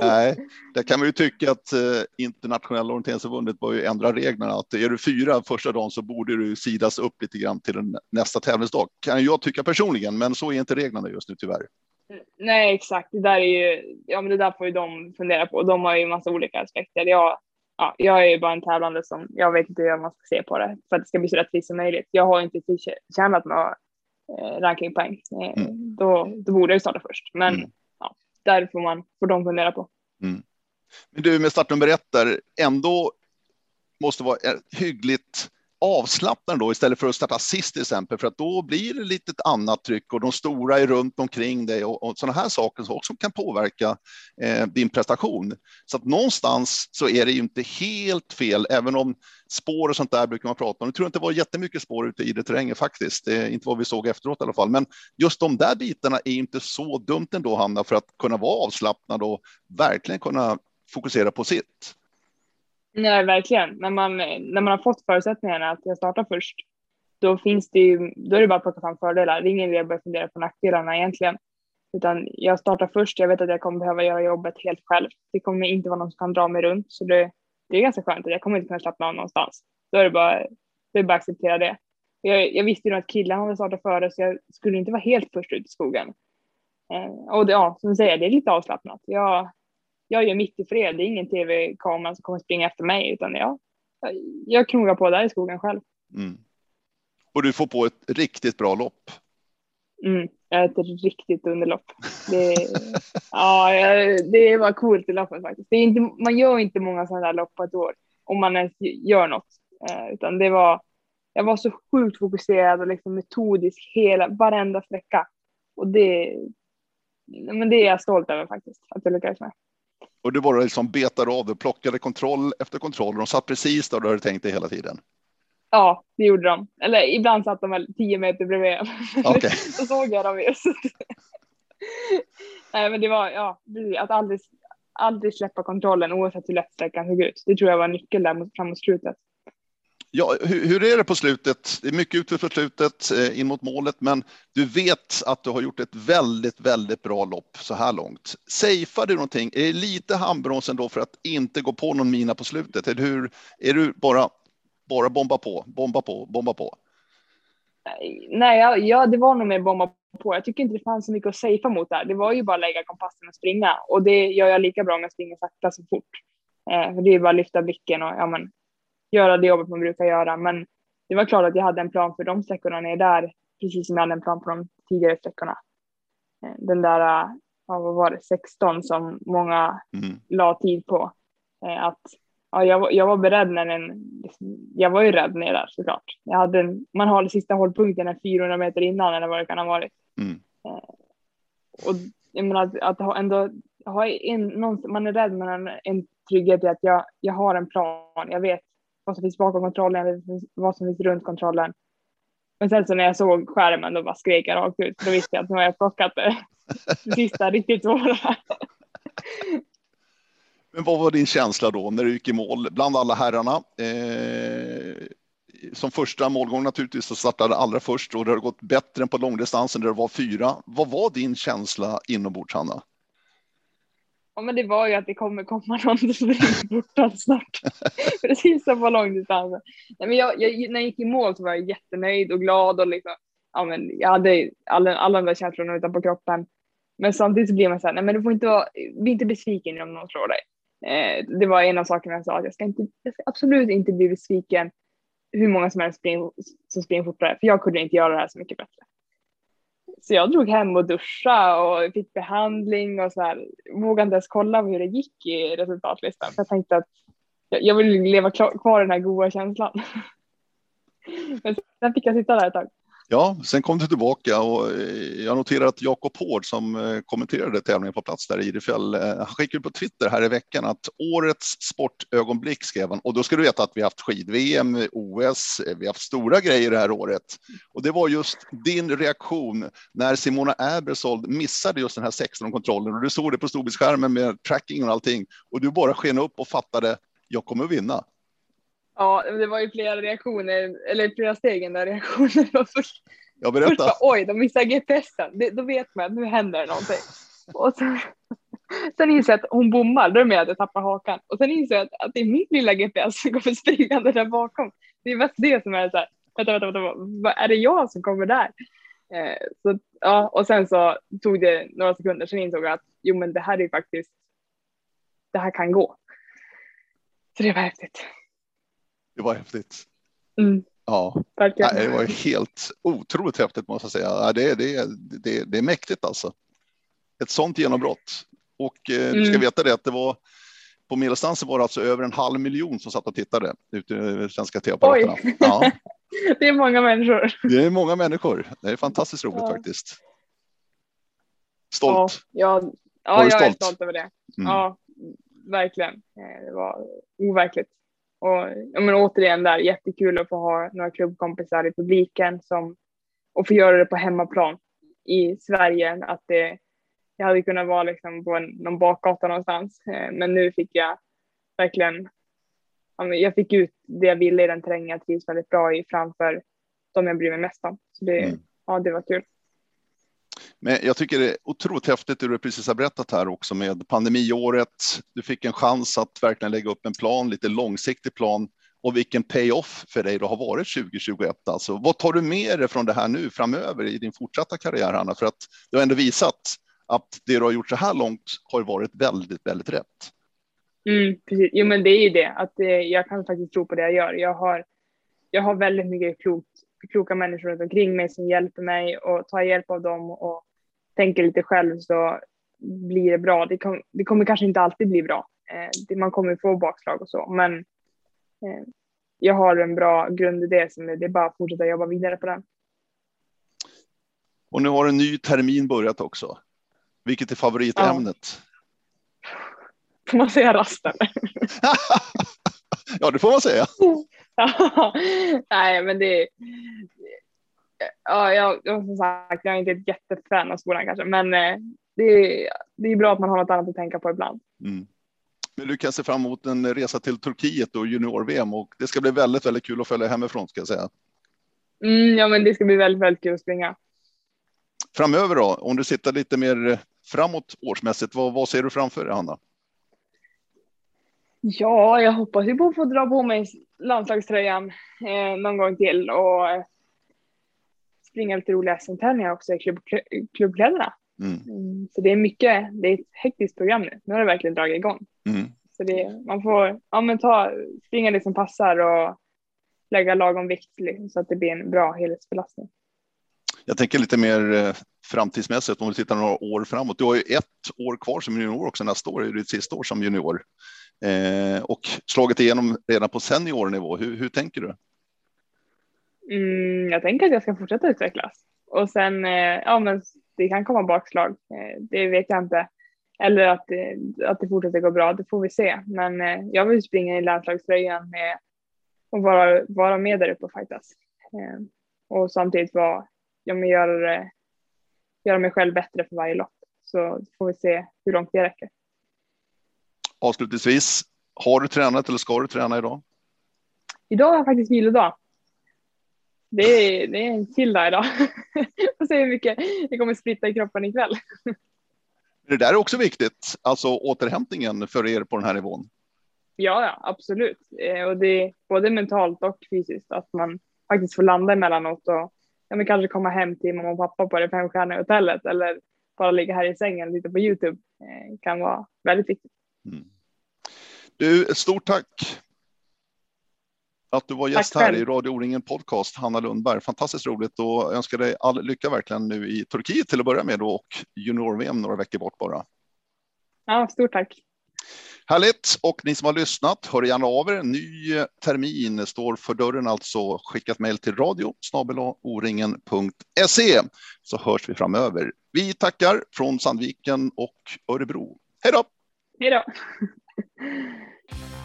Nej, det kan man ju tycka att eh, internationella orienteringsförbundet bör ju ändra reglerna. Att är du fyra första dagen så borde du sidas upp lite grann till nästa tävlingsdag. Kan jag tycka personligen, men så är inte reglerna just nu tyvärr. Nej, exakt. Det där är ju, ja, men det där får ju de fundera på. De har ju massa olika aspekter. Jag, ja, jag är ju bara en tävlande som jag vet inte hur man ska se på det för att det ska bli så rättvist som möjligt. Jag har inte tjänat några eh, rankingpoäng. Eh, mm. då, då borde jag starta först, men mm där får, man, får de fundera på. Mm. Men du med startnummer ett där, ändå måste vara hyggligt avslappnande då istället för att starta sist till exempel, för att då blir det lite ett annat tryck och de stora är runt omkring dig och, och sådana här saker som också kan påverka eh, din prestation. Så att någonstans så är det ju inte helt fel, även om spår och sånt där brukar man prata om. Jag tror inte det var jättemycket spår ute i det terrängen faktiskt, det är inte vad vi såg efteråt i alla fall. Men just de där bitarna är inte så dumt ändå, Hanna, för att kunna vara avslappnad och verkligen kunna fokusera på sitt. Nej, verkligen. När man, när man har fått förutsättningarna att jag startar först, då finns det ju, då är det bara att plocka fram fördelar. Det är ingen idé att börja fundera på nackdelarna egentligen. Utan jag startar först, jag vet att jag kommer behöva göra jobbet helt själv. Det kommer inte vara någon som kan dra mig runt, så det, det är ganska skönt. att Jag kommer inte kunna slappna av någonstans. Då är det bara, det är bara att acceptera det. Jag, jag visste ju att killarna hade startat före, så jag skulle inte vara helt först ut i skogen. Eh, och det, ja, som du säger, det är lite avslappnat. Jag, jag gör mitt i fred, det är ingen tv-kamera som kommer springa efter mig, utan jag, jag knogar på där i skogen själv. Mm. Och du får på ett riktigt bra lopp. Mm, ett riktigt underlopp. Det, ja, det var coolt i loppet faktiskt. Det är inte, man gör inte många sådana där lopp på ett år om man ens gör något, eh, utan det var. Jag var så sjukt fokuserad och liksom metodisk hela varenda sträcka och det. Men det är jag stolt över faktiskt att jag lyckades med. Och du bara liksom betade av, du plockade kontroll efter kontroll. De satt precis där du hade tänkt dig hela tiden. Ja, det gjorde de. Eller ibland satt de väl tio meter bredvid. Okay. Då såg jag dem just. Nej, men det var ja, att aldrig, aldrig släppa kontrollen oavsett hur lätt sträckan såg ut. Det tror jag var nyckeln där mot, slutet. Ja, hur, hur, är det på slutet? Det är mycket utför för slutet eh, in mot målet, men du vet att du har gjort ett väldigt, väldigt bra lopp så här långt. Safear du någonting? Är det lite handbroms ändå för att inte gå på någon mina på slutet? Eller hur? Är du bara bara bomba på, bomba på, bomba på? Nej, ja, ja, det var nog mer bomba på. Jag tycker inte det fanns så mycket att safea mot där. Det var ju bara att lägga kompassen och springa och det gör jag lika bra om jag springer sakta så fort. Eh, det är bara att lyfta blicken och ja, men, göra det jobbet man brukar göra. Men det var klart att jag hade en plan för de sträckorna ner där, precis som jag hade en plan på de tidigare sträckorna. Eh, den där, ja, vad var det, 16 som många mm. la tid på. Eh, att ja, jag, jag var beredd när den, jag var ju rädd ner där såklart. Jag hade en, man har den sista hållpunkten 400 meter innan eller vad det kan ha varit. Mm. Eh, och jag menar att, att ha ändå ha en, någon, man är rädd men en trygghet i att jag, jag har en plan. Jag vet vad som finns bakom kontrollen, jag vet vad som finns runt kontrollen. Men sen så när jag såg skärmen då bara skrek jag rakt ut. Då visste jag att nu har jag plockat det, det sista riktigt svåra. Men vad var din känsla då när du gick i mål bland alla herrarna? Eh, som första målgång naturligtvis så startade allra först och det har gått bättre än på långdistansen där det var fyra. Vad var din känsla inombords Hanna? Ja, men det var ju att det kommer komma någon bort snart. Precis som på långdistansen. Nej, men jag, jag, när jag gick i mål så var jag jättenöjd och glad och liksom, ja, men jag hade alla, alla de där känslorna utanpå kroppen. Men samtidigt så blir man så här, nej men du får inte vara, bli inte besviken om någon slår dig. Eh, det var en av sakerna jag sa att jag ska, inte, jag ska absolut inte bli besviken hur många som helst spring, som springer fortare, för jag kunde inte göra det här så mycket bättre. Så jag drog hem och duscha och fick behandling och så här, vågade inte ens kolla hur det gick i resultatlistan, för jag tänkte att jag, jag vill leva kvar den här goda känslan. Men sen fick jag sitta där ett tag. Ja, sen kom du tillbaka och eh, jag noterar att Jakob Hård som eh, kommenterade tävlingen på plats där i Idefjäll, eh, han skickade på Twitter här i veckan att årets sportögonblick skrev han och då ska du veta att vi haft skid-VM, OS, vi har haft stora grejer det här året och det var just din reaktion när Simona Ebersold missade just den här 16 kontrollen och du såg det på storbildsskärmen med tracking och allting och du bara sken upp och fattade jag kommer vinna. Ja, det var ju flera reaktioner, eller flera steg där reaktioner var först. Jag berättar. Först bara, oj, de missar GPSen. Det, då vet man att nu händer någonting. Och sen, sen inser jag att hon bommar, då är med att jag tappar hakan. Och sen inser jag att, att det är min lilla GPS som kommer springande där bakom. Det är mest det som är så här, vänta, vänta, vänta, vad, är det jag som kommer där? Eh, så, ja, och sen så tog det några sekunder, sen insåg jag att jo, men det här är faktiskt, det här kan gå. Så det var häftigt. Det var häftigt. Mm. Ja, Verkligen. det var helt otroligt häftigt måste jag säga. Det, det, det, det är mäktigt alltså. Ett sånt genombrott. Och eh, du ska mm. veta det att det var på medeldistansen var det alltså över en halv miljon som satt och tittade ute i svenska tv-apparaterna. Ja. det är många människor. Det är många människor. Det är fantastiskt roligt ja. faktiskt. Stolt. Ja, ja, ja jag stolt? är stolt över det. Mm. Ja, verkligen. Eh, det var overkligt. Och men återigen där, jättekul att få ha några klubbkompisar i publiken som, och få göra det på hemmaplan i Sverige. Att det, jag hade kunnat vara liksom på en, någon bakgata någonstans, eh, men nu fick jag verkligen jag fick ut det jag ville i den terrängen jag trivs väldigt bra i framför de jag bryr mig mest om. Så det, mm. ja, det var kul. Men jag tycker det är otroligt häftigt det du precis har berättat här också med pandemiåret. Du fick en chans att verkligen lägga upp en plan, lite långsiktig plan och vilken payoff för dig det har varit 2021. Alltså, vad tar du med dig från det här nu framöver i din fortsatta karriär, Hanna? För att du har ändå visat att det du har gjort så här långt har varit väldigt, väldigt rätt. Mm, precis. Jo, men det är ju det att eh, jag kan faktiskt tro på det jag gör. Jag har, jag har väldigt mycket klokt, kloka människor runt omkring mig som hjälper mig och tar hjälp av dem och tänker lite själv så blir det bra. Det, kom, det kommer kanske inte alltid bli bra. Eh, man kommer få bakslag och så, men eh, jag har en bra grundidé som är, det är bara att fortsätta jobba vidare på den. Och nu har en ny termin börjat också. Vilket är favoritämnet? Ja. Får man säga rasten? ja, det får man säga. nej, men det, ja, jag, som sagt, jag är inte ett jättefan av skolan kanske, men eh, det, är, det är bra att man har något annat att tänka på ibland. Mm. Men du kan se fram emot en resa till Turkiet och junior-VM och det ska bli väldigt, väldigt kul att följa hemifrån ska jag säga. Mm, ja, men det ska bli väldigt, väldigt kul att springa. Framöver då, om du sitter lite mer framåt årsmässigt, vad, vad ser du framför dig, Hanna? Ja, jag hoppas ju på att få dra på mig landslagströjan eh, någon gång till och springa lite roliga SM-tävlingar också i klubb, klubbkläderna. Mm. Mm, så det är mycket, det är ett hektiskt program nu. Nu har det verkligen dragit igång. Mm. Så det, man får ja, men ta, springa det som passar och lägga lagom vikt liksom, så att det blir en bra helhetsbelastning. Jag tänker lite mer eh, framtidsmässigt om vi tittar några år framåt. Du har ju ett år kvar som junior också. Nästa år är det ditt sista år som junior eh, och slagit igenom redan på seniornivå. Hur, hur tänker du? Mm, jag tänker att jag ska fortsätta utvecklas och sen, eh, ja men det kan komma bakslag. Eh, det vet jag inte. Eller att det, att det fortsätter gå bra, det får vi se. Men eh, jag vill springa i landslagströjan med och vara, vara med där uppe och fightas. Och samtidigt vara, ja, men göra, göra mig själv bättre för varje lopp. Så får vi se hur långt det räcker. Avslutningsvis, har du tränat eller ska du träna idag? Idag jag faktiskt vilodag det är, det är en chill dag idag. Får se hur mycket det kommer splitta i kroppen ikväll. Det där är också viktigt, alltså återhämtningen för er på den här nivån. Ja, ja absolut. Eh, och det är både mentalt och fysiskt att man faktiskt får landa emellanåt och ja, men kanske komma hem till mamma och pappa på det femstjärniga hotellet eller bara ligga här i sängen lite på Youtube eh, kan vara väldigt viktigt. Mm. Du, stort tack att du var gäst här i Radio O-ringen Podcast, Hanna Lundberg. Fantastiskt roligt och önskar dig all lycka verkligen nu i Turkiet till att börja med och junior-VM några veckor bort bara. Ja, stort tack. Härligt och ni som har lyssnat, hör gärna av er. Ny termin står för dörren alltså. Skicka ett mejl till radio oringen.se så hörs vi framöver. Vi tackar från Sandviken och Örebro. Hej då! Hej då!